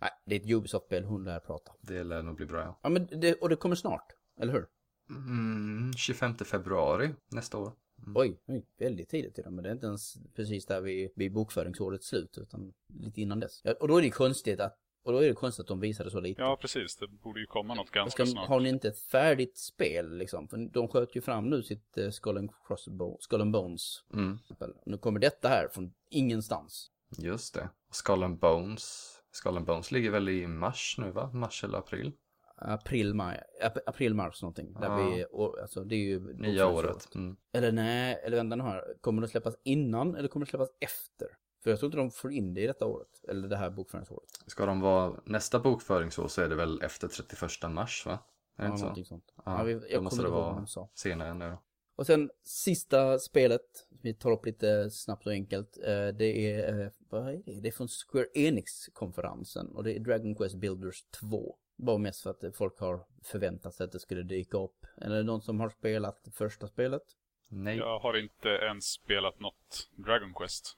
Nej, det är ett Ubisoft-spel, hon lär prata. det lär nog bli bra ja. Ja, men det, och det kommer snart, eller hur? Mm, 25 februari nästa år. Oj, oj, väldigt tidigt till men det är inte ens precis där vid, vid bokföringsårets slut, utan lite innan dess. Ja, och då är det konstigt att, och då är det konstigt att de visade så lite. ja, precis. Det borde ju komma något Och ganska Ska, snart. har ni inte ett färdigt spel liksom? För de sköt ju fram nu sitt uh, Skull, and Crossbow, Skull and Bones. Mm. Nu kommer detta här från ingenstans. just det. Skull and Bones. Skull and Bones ligger väl i mars nu va? Mars eller april? April, maj, ap april, mars någonting. Där Ja. vi, alltså det är ju... Nya året. Mm. Eller nej, eller vänta nu här. Kommer det släppas innan eller kommer det släppas efter? För jag tror inte de får in det i detta året. Eller det här bokföringsåret. Ska de vara nästa bokföringsår så är det väl efter 31 mars va? Är det Ja, inte så? någonting sånt. Ja, Ja, vi, då jag måste kommer det vara senare än det då. Och sen sista spelet, vi tar upp lite snabbt och enkelt. eh, Det är, eh, vad är det? Det är från Square Enix-konferensen och det är Dragon Quest Builders 2. Bara mest för att folk har förväntat sig att det skulle dyka upp. Eller någon som har spelat första spelet? Nej. Jag har inte ens spelat något Dragon Quest.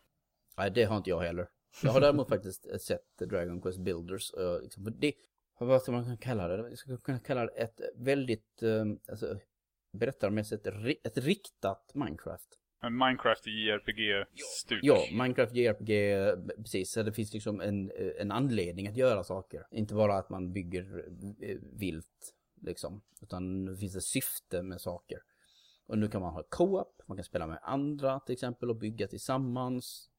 Nej, det har inte jag heller. Jag har däremot faktiskt sett Dragon Quest Builders. Och liksom, det, vad ska man kunna kalla det? Jag skulle kunna kalla det ett väldigt, eh, alltså, berättarmässigt, ett riktat Minecraft. En Minecraft JRPG-stuk. Ja, Minecraft JRPG, precis. Så det finns liksom en, en anledning att göra saker. Inte bara att man bygger eh, vilt, liksom. Utan det finns ett syfte med saker. Och nu kan man ha co-op, man kan spela med andra till exempel och bygga tillsammans.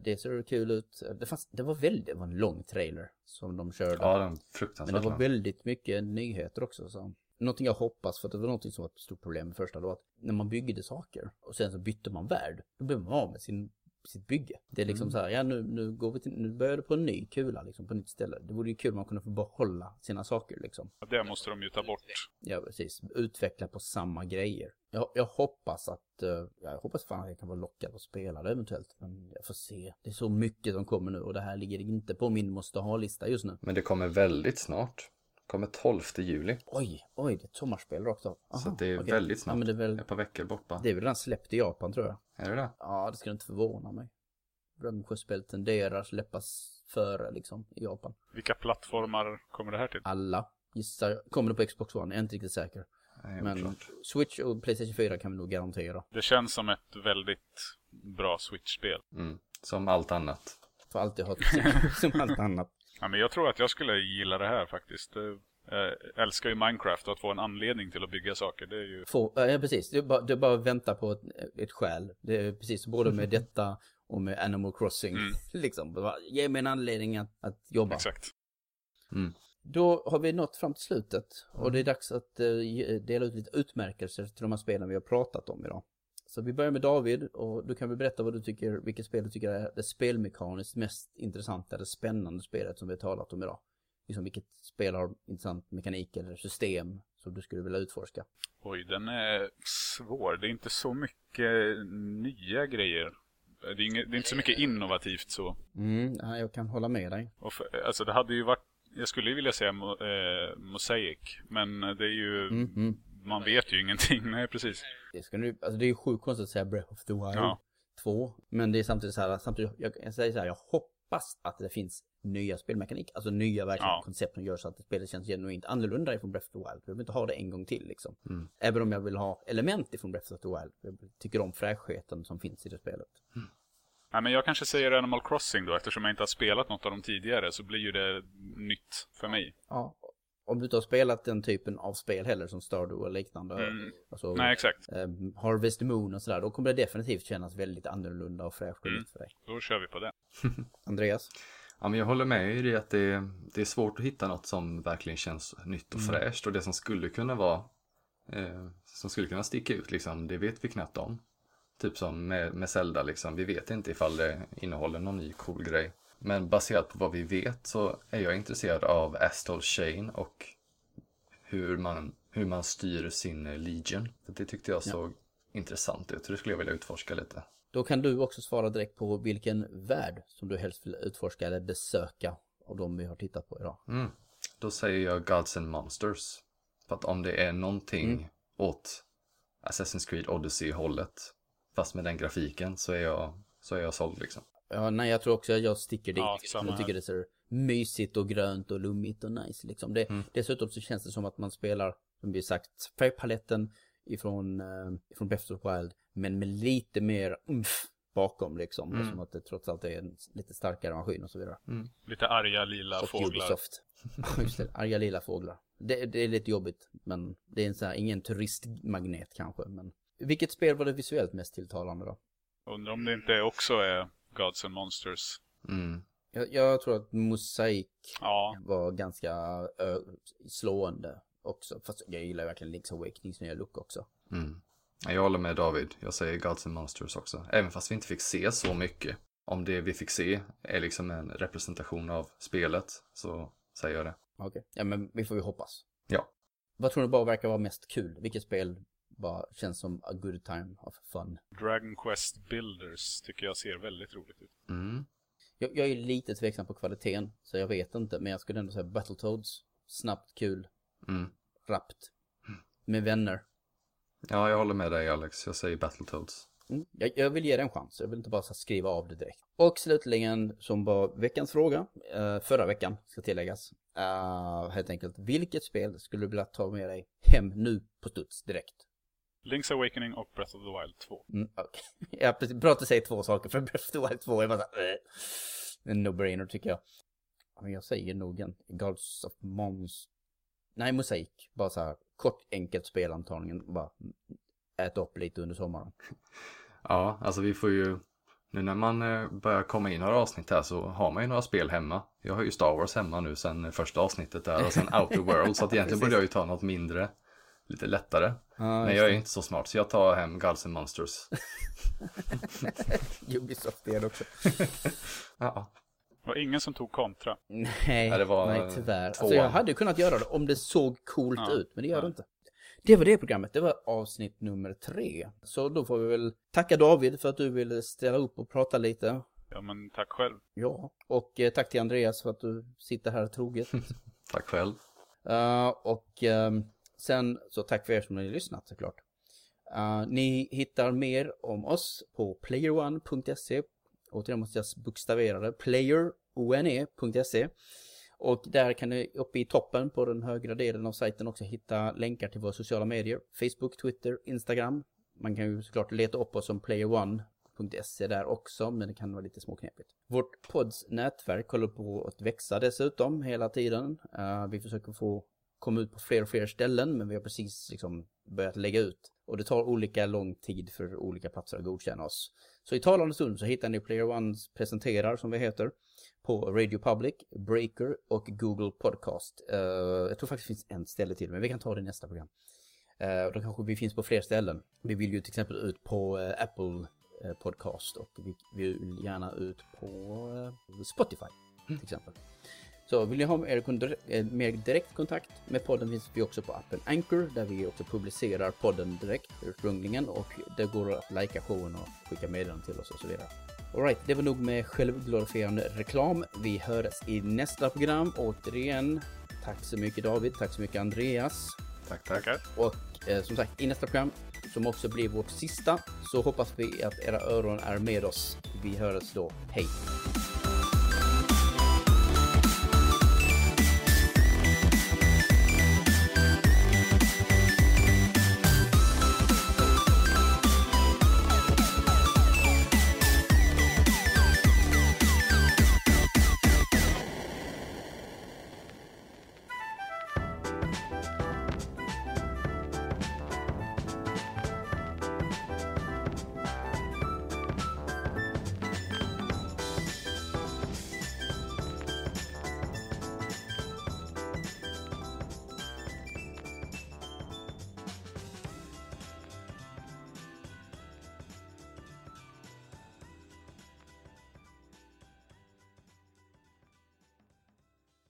Det ser kul ut. Det, fanns, det var väldigt, det var en lång trailer som de körde. Ja, den Men fruktansvärt det var väldigt mycket nyheter också. Så. Någonting jag hoppas, för att det var någonting som var ett stort problem med första då, att när man byggde saker och sen så bytte man värld, då blev man av med sin, sitt bygge. Det är liksom Mm. så här, ja nu, nu går vi till, nu börjar det på en ny kula liksom, på ett nytt ställe. Det vore ju kul om man kunde få behålla sina saker liksom. Det måste de ju ta bort. Ja, precis. Utveckla på samma grejer. Jag, jag hoppas att, eh, jag hoppas fan att jag kan vara lockad att spela det eventuellt. Men jag får se. Det är så mycket som kommer nu och det här ligger inte på min måste ha-lista just nu. Men det kommer väldigt snart. Kommer 12 juli. Oj, oj, det är ett sommarspel också. så Aha, att det är okej. väldigt Ja, snabbt. men det är väl, Ett par veckor bort bara. det är väl redan släppt i Japan tror jag. Är det det? Ja, det skulle inte förvåna mig. Quest-spel tenderar att släppas före liksom i Japan. Vilka plattformar kommer det här till? Alla gissar, kommer det på Xbox One, jag är inte riktigt säker. Nej, Men oklart. Switch och Playstation 4 kan vi nog garantera. Det känns som ett väldigt bra Switch-spel. Mm. Som allt annat. För alltid ha som allt annat. Ja, men jag tror att jag skulle gilla det här faktiskt. Eh, Jag älskar ju Minecraft och att få en anledning till att bygga saker. Det är ju... Få, ja precis, är bara, är bara att vänta på ett, ett skäl. Det är precis både med detta och med Animal Crossing. Mm. liksom, ge mig en anledning att, att jobba. Exakt. Mm. Då har vi nått fram till slutet och det är dags att eh, dela ut lite utmärkelser till de här spelen vi har pratat om idag. Så vi börjar med David och du kan väl berätta vad du tycker, vilket spel du tycker är det spelmekaniskt mest intressanta eller spännande spelet som vi har talat om idag. Liksom vilket spel har intressant mekanik eller system som du skulle vilja utforska. Oj, den är svår. Det är inte så mycket nya grejer. Det är, inget, det är inte så mycket innovativt så. Mm, ja, jag kan hålla med dig. Och för, alltså det hade ju varit, jag skulle ju vilja säga mo, eh, Mosaic. Men det är ju, Mm, mm. man vet ju ingenting. Nej, precis. Det, ska nu, alltså det är ju sjukt konstigt att säga Breath of the Wild Ja. 2. Men det är samtidigt så här, samtidigt, jag, jag säger så här, jag hoppas att det finns nya spelmekanik. Alltså nya verkligen Ja. koncept som gör så att spelet känns genuint annorlunda ifrån Breath of the Wild. Jag vill inte ha det en gång till liksom. Mm. Även om jag vill ha element ifrån Breath of the Wild. Jag tycker om fräschheten som finns i det spelet. Nej, men jag kanske säger Animal Crossing då. Eftersom jag inte har spelat något av dem tidigare så blir ju det nytt för mig. Ja. Om du inte har spelat den typen av spel heller som Stardew eller liknande. Mm. Alltså, Nej, exakt. eh, Harvest Moon och sådär. Då kommer det definitivt kännas väldigt annorlunda och fräscht och Mm. för dig. Då kör vi på det. Andreas? Ja, men jag håller med i det att det, det är svårt att hitta något som verkligen känns nytt och Mm. fräscht och det som skulle kunna vara eh, som skulle kunna sticka ut liksom, det vet vi knappt om. Typ som med, med Zelda liksom, vi vet inte ifall det innehåller någon ny cool grej. Men baserat på vad vi vet så är jag intresserad av Astral Chain och hur man, hur man styr sin Legion. För det tyckte jag såg intressant ut, så det skulle jag vilja utforska lite. Då kan du också svara direkt på vilken värld som du helst vill utforska eller besöka av de vi har tittat på idag. Mm. Då säger jag Gods and Monsters. För att om det är någonting Mm. åt Assassin's Creed Odyssey-hållet, fast med den grafiken, så är jag, så är jag såld liksom. Ja, nej, jag tror också att jag sticker dit. Ja, jag tycker det ser mysigt och grönt och lummigt och nice liksom. Det, Mm. Dessutom så känns det som att man spelar, som vi sagt, färgpaletten ifrån, eh, ifrån Breath of Wild, men med lite mer umf bakom liksom. Mm. Som att det trots allt är en lite starkare maskin och så vidare. Lite arga lila Och fåglar. Ubisoft. Just det, arga lila fåglar. Det, det är lite jobbigt, men det är en sån här, ingen turistmagnet kanske, men. Vilket spel var det visuellt mest tilltalande då? Undrar om det inte också är Gods and Monsters. Mm. Jag, jag tror att Mosaik Ja, var ganska ö, slående också. Fast jag gillar verkligen Link's Awakenings nya look också. Mm. Ja, Jag håller med David, jag säger Gods and Monsters också. Även fast vi inte fick se så mycket. Om det vi fick se är liksom en representation av spelet, så säger jag det. Okej. Ja men vi får ju hoppas. Ja. Vad tror du bara verkar vara mest kul? Vilket spel bara känns som a good time of fun? Dragon Quest Builders tycker jag ser väldigt roligt ut. Mm. Jag, jag är lite tveksam på kvaliteten, så jag vet inte. Men jag skulle ändå säga Battletoads. Snabbt, kul, Mm. rappt. Med vänner. Ja, jag håller med dig Alex, jag säger Battletoads. Mm. Jag, jag vill ge det en chans. Jag vill inte bara skriva av det direkt. Och slutligen, som var veckans fråga, eh, förra veckan ska tilläggas. Uh, helt enkelt, vilket spel skulle du vilja ta med dig hem nu på studs direkt? Link's Awakening och Breath of the Wild 2. Mm, okay. ja, precis. Bra att du säger två saker, för Breath of the Wild 2 är bara så här, äh. En no-brainer tycker jag. Men jag säger nog en Gods of Mons... Nej, Mosaik. Bara så här kort, enkelt spel antagligen. Bara äta upp lite under sommaren. Ja, alltså vi får ju, nu när man eh, börjar komma in några avsnitt här så har man ju några spel hemma. Jag har ju Star Wars hemma nu sen första avsnittet där och sen Outer World så att egentligen borde jag ju ta något mindre, lite lättare. Men jag är inte så smart så jag tar hem Gods and Monsters. Ubisoft det också. Ja, Det var ingen som tog kontra. Nej, Ja, det var nej tyvärr. tvåan. Alltså jag hade kunnat göra det om det såg coolt Ja, ut, men det gör ja. det inte. Det var det programmet, det var avsnitt nummer tre. Så då får vi väl tacka David för att du ville ställa upp och prata lite. Ja, men tack själv. Ja, och eh, tack till Andreas för att du sitter här troget. tack själv. Eh, och ehm, sen så tack för er som har lyssnat såklart. Uh, ni hittar mer om oss på playerone.se återigen måste jag bokstavera det, playerone.se. Och där kan ni uppe i toppen på den högra delen av sajten också hitta länkar till våra sociala medier. Facebook, Twitter, Instagram. Man kan ju såklart leta upp oss som playerone.se där också, men det kan vara lite småknepigt. Vårt pods nätverk håller på att växa dessutom hela tiden. Uh, vi försöker få komma ut på fler och fler ställen, men vi har precis liksom börjat lägga ut. Och det tar olika lång tid för olika platser att godkänna oss. Så i talande stund så hittar ni Player Ones presenterar, som vi heter, på Radio Public, Breaker och Google Podcast. Uh, jag tror faktiskt det finns en ställe till, men vi kan ta det i nästa program. Uh, då kanske vi finns på fler ställen. Vi vill ju till exempel ut på uh, Apple Podcast och vi vill gärna ut på Spotify till exempel. Så vill ni ha mer, mer direkt kontakt med podden finns vi också på appen Anchor där vi också publicerar podden direkt ursprungligen och det går att likea showen och skicka meddelanden till oss och så vidare. Alright, det var nog med självglorifierande reklam. Vi hörs i nästa program. Återigen, tack så mycket David, tack så mycket Andreas. Tack, tackar. Och eh, som sagt, i nästa program, som också blir vårt sista, så hoppas vi att era öron är med oss. Vi hörs då. Hej!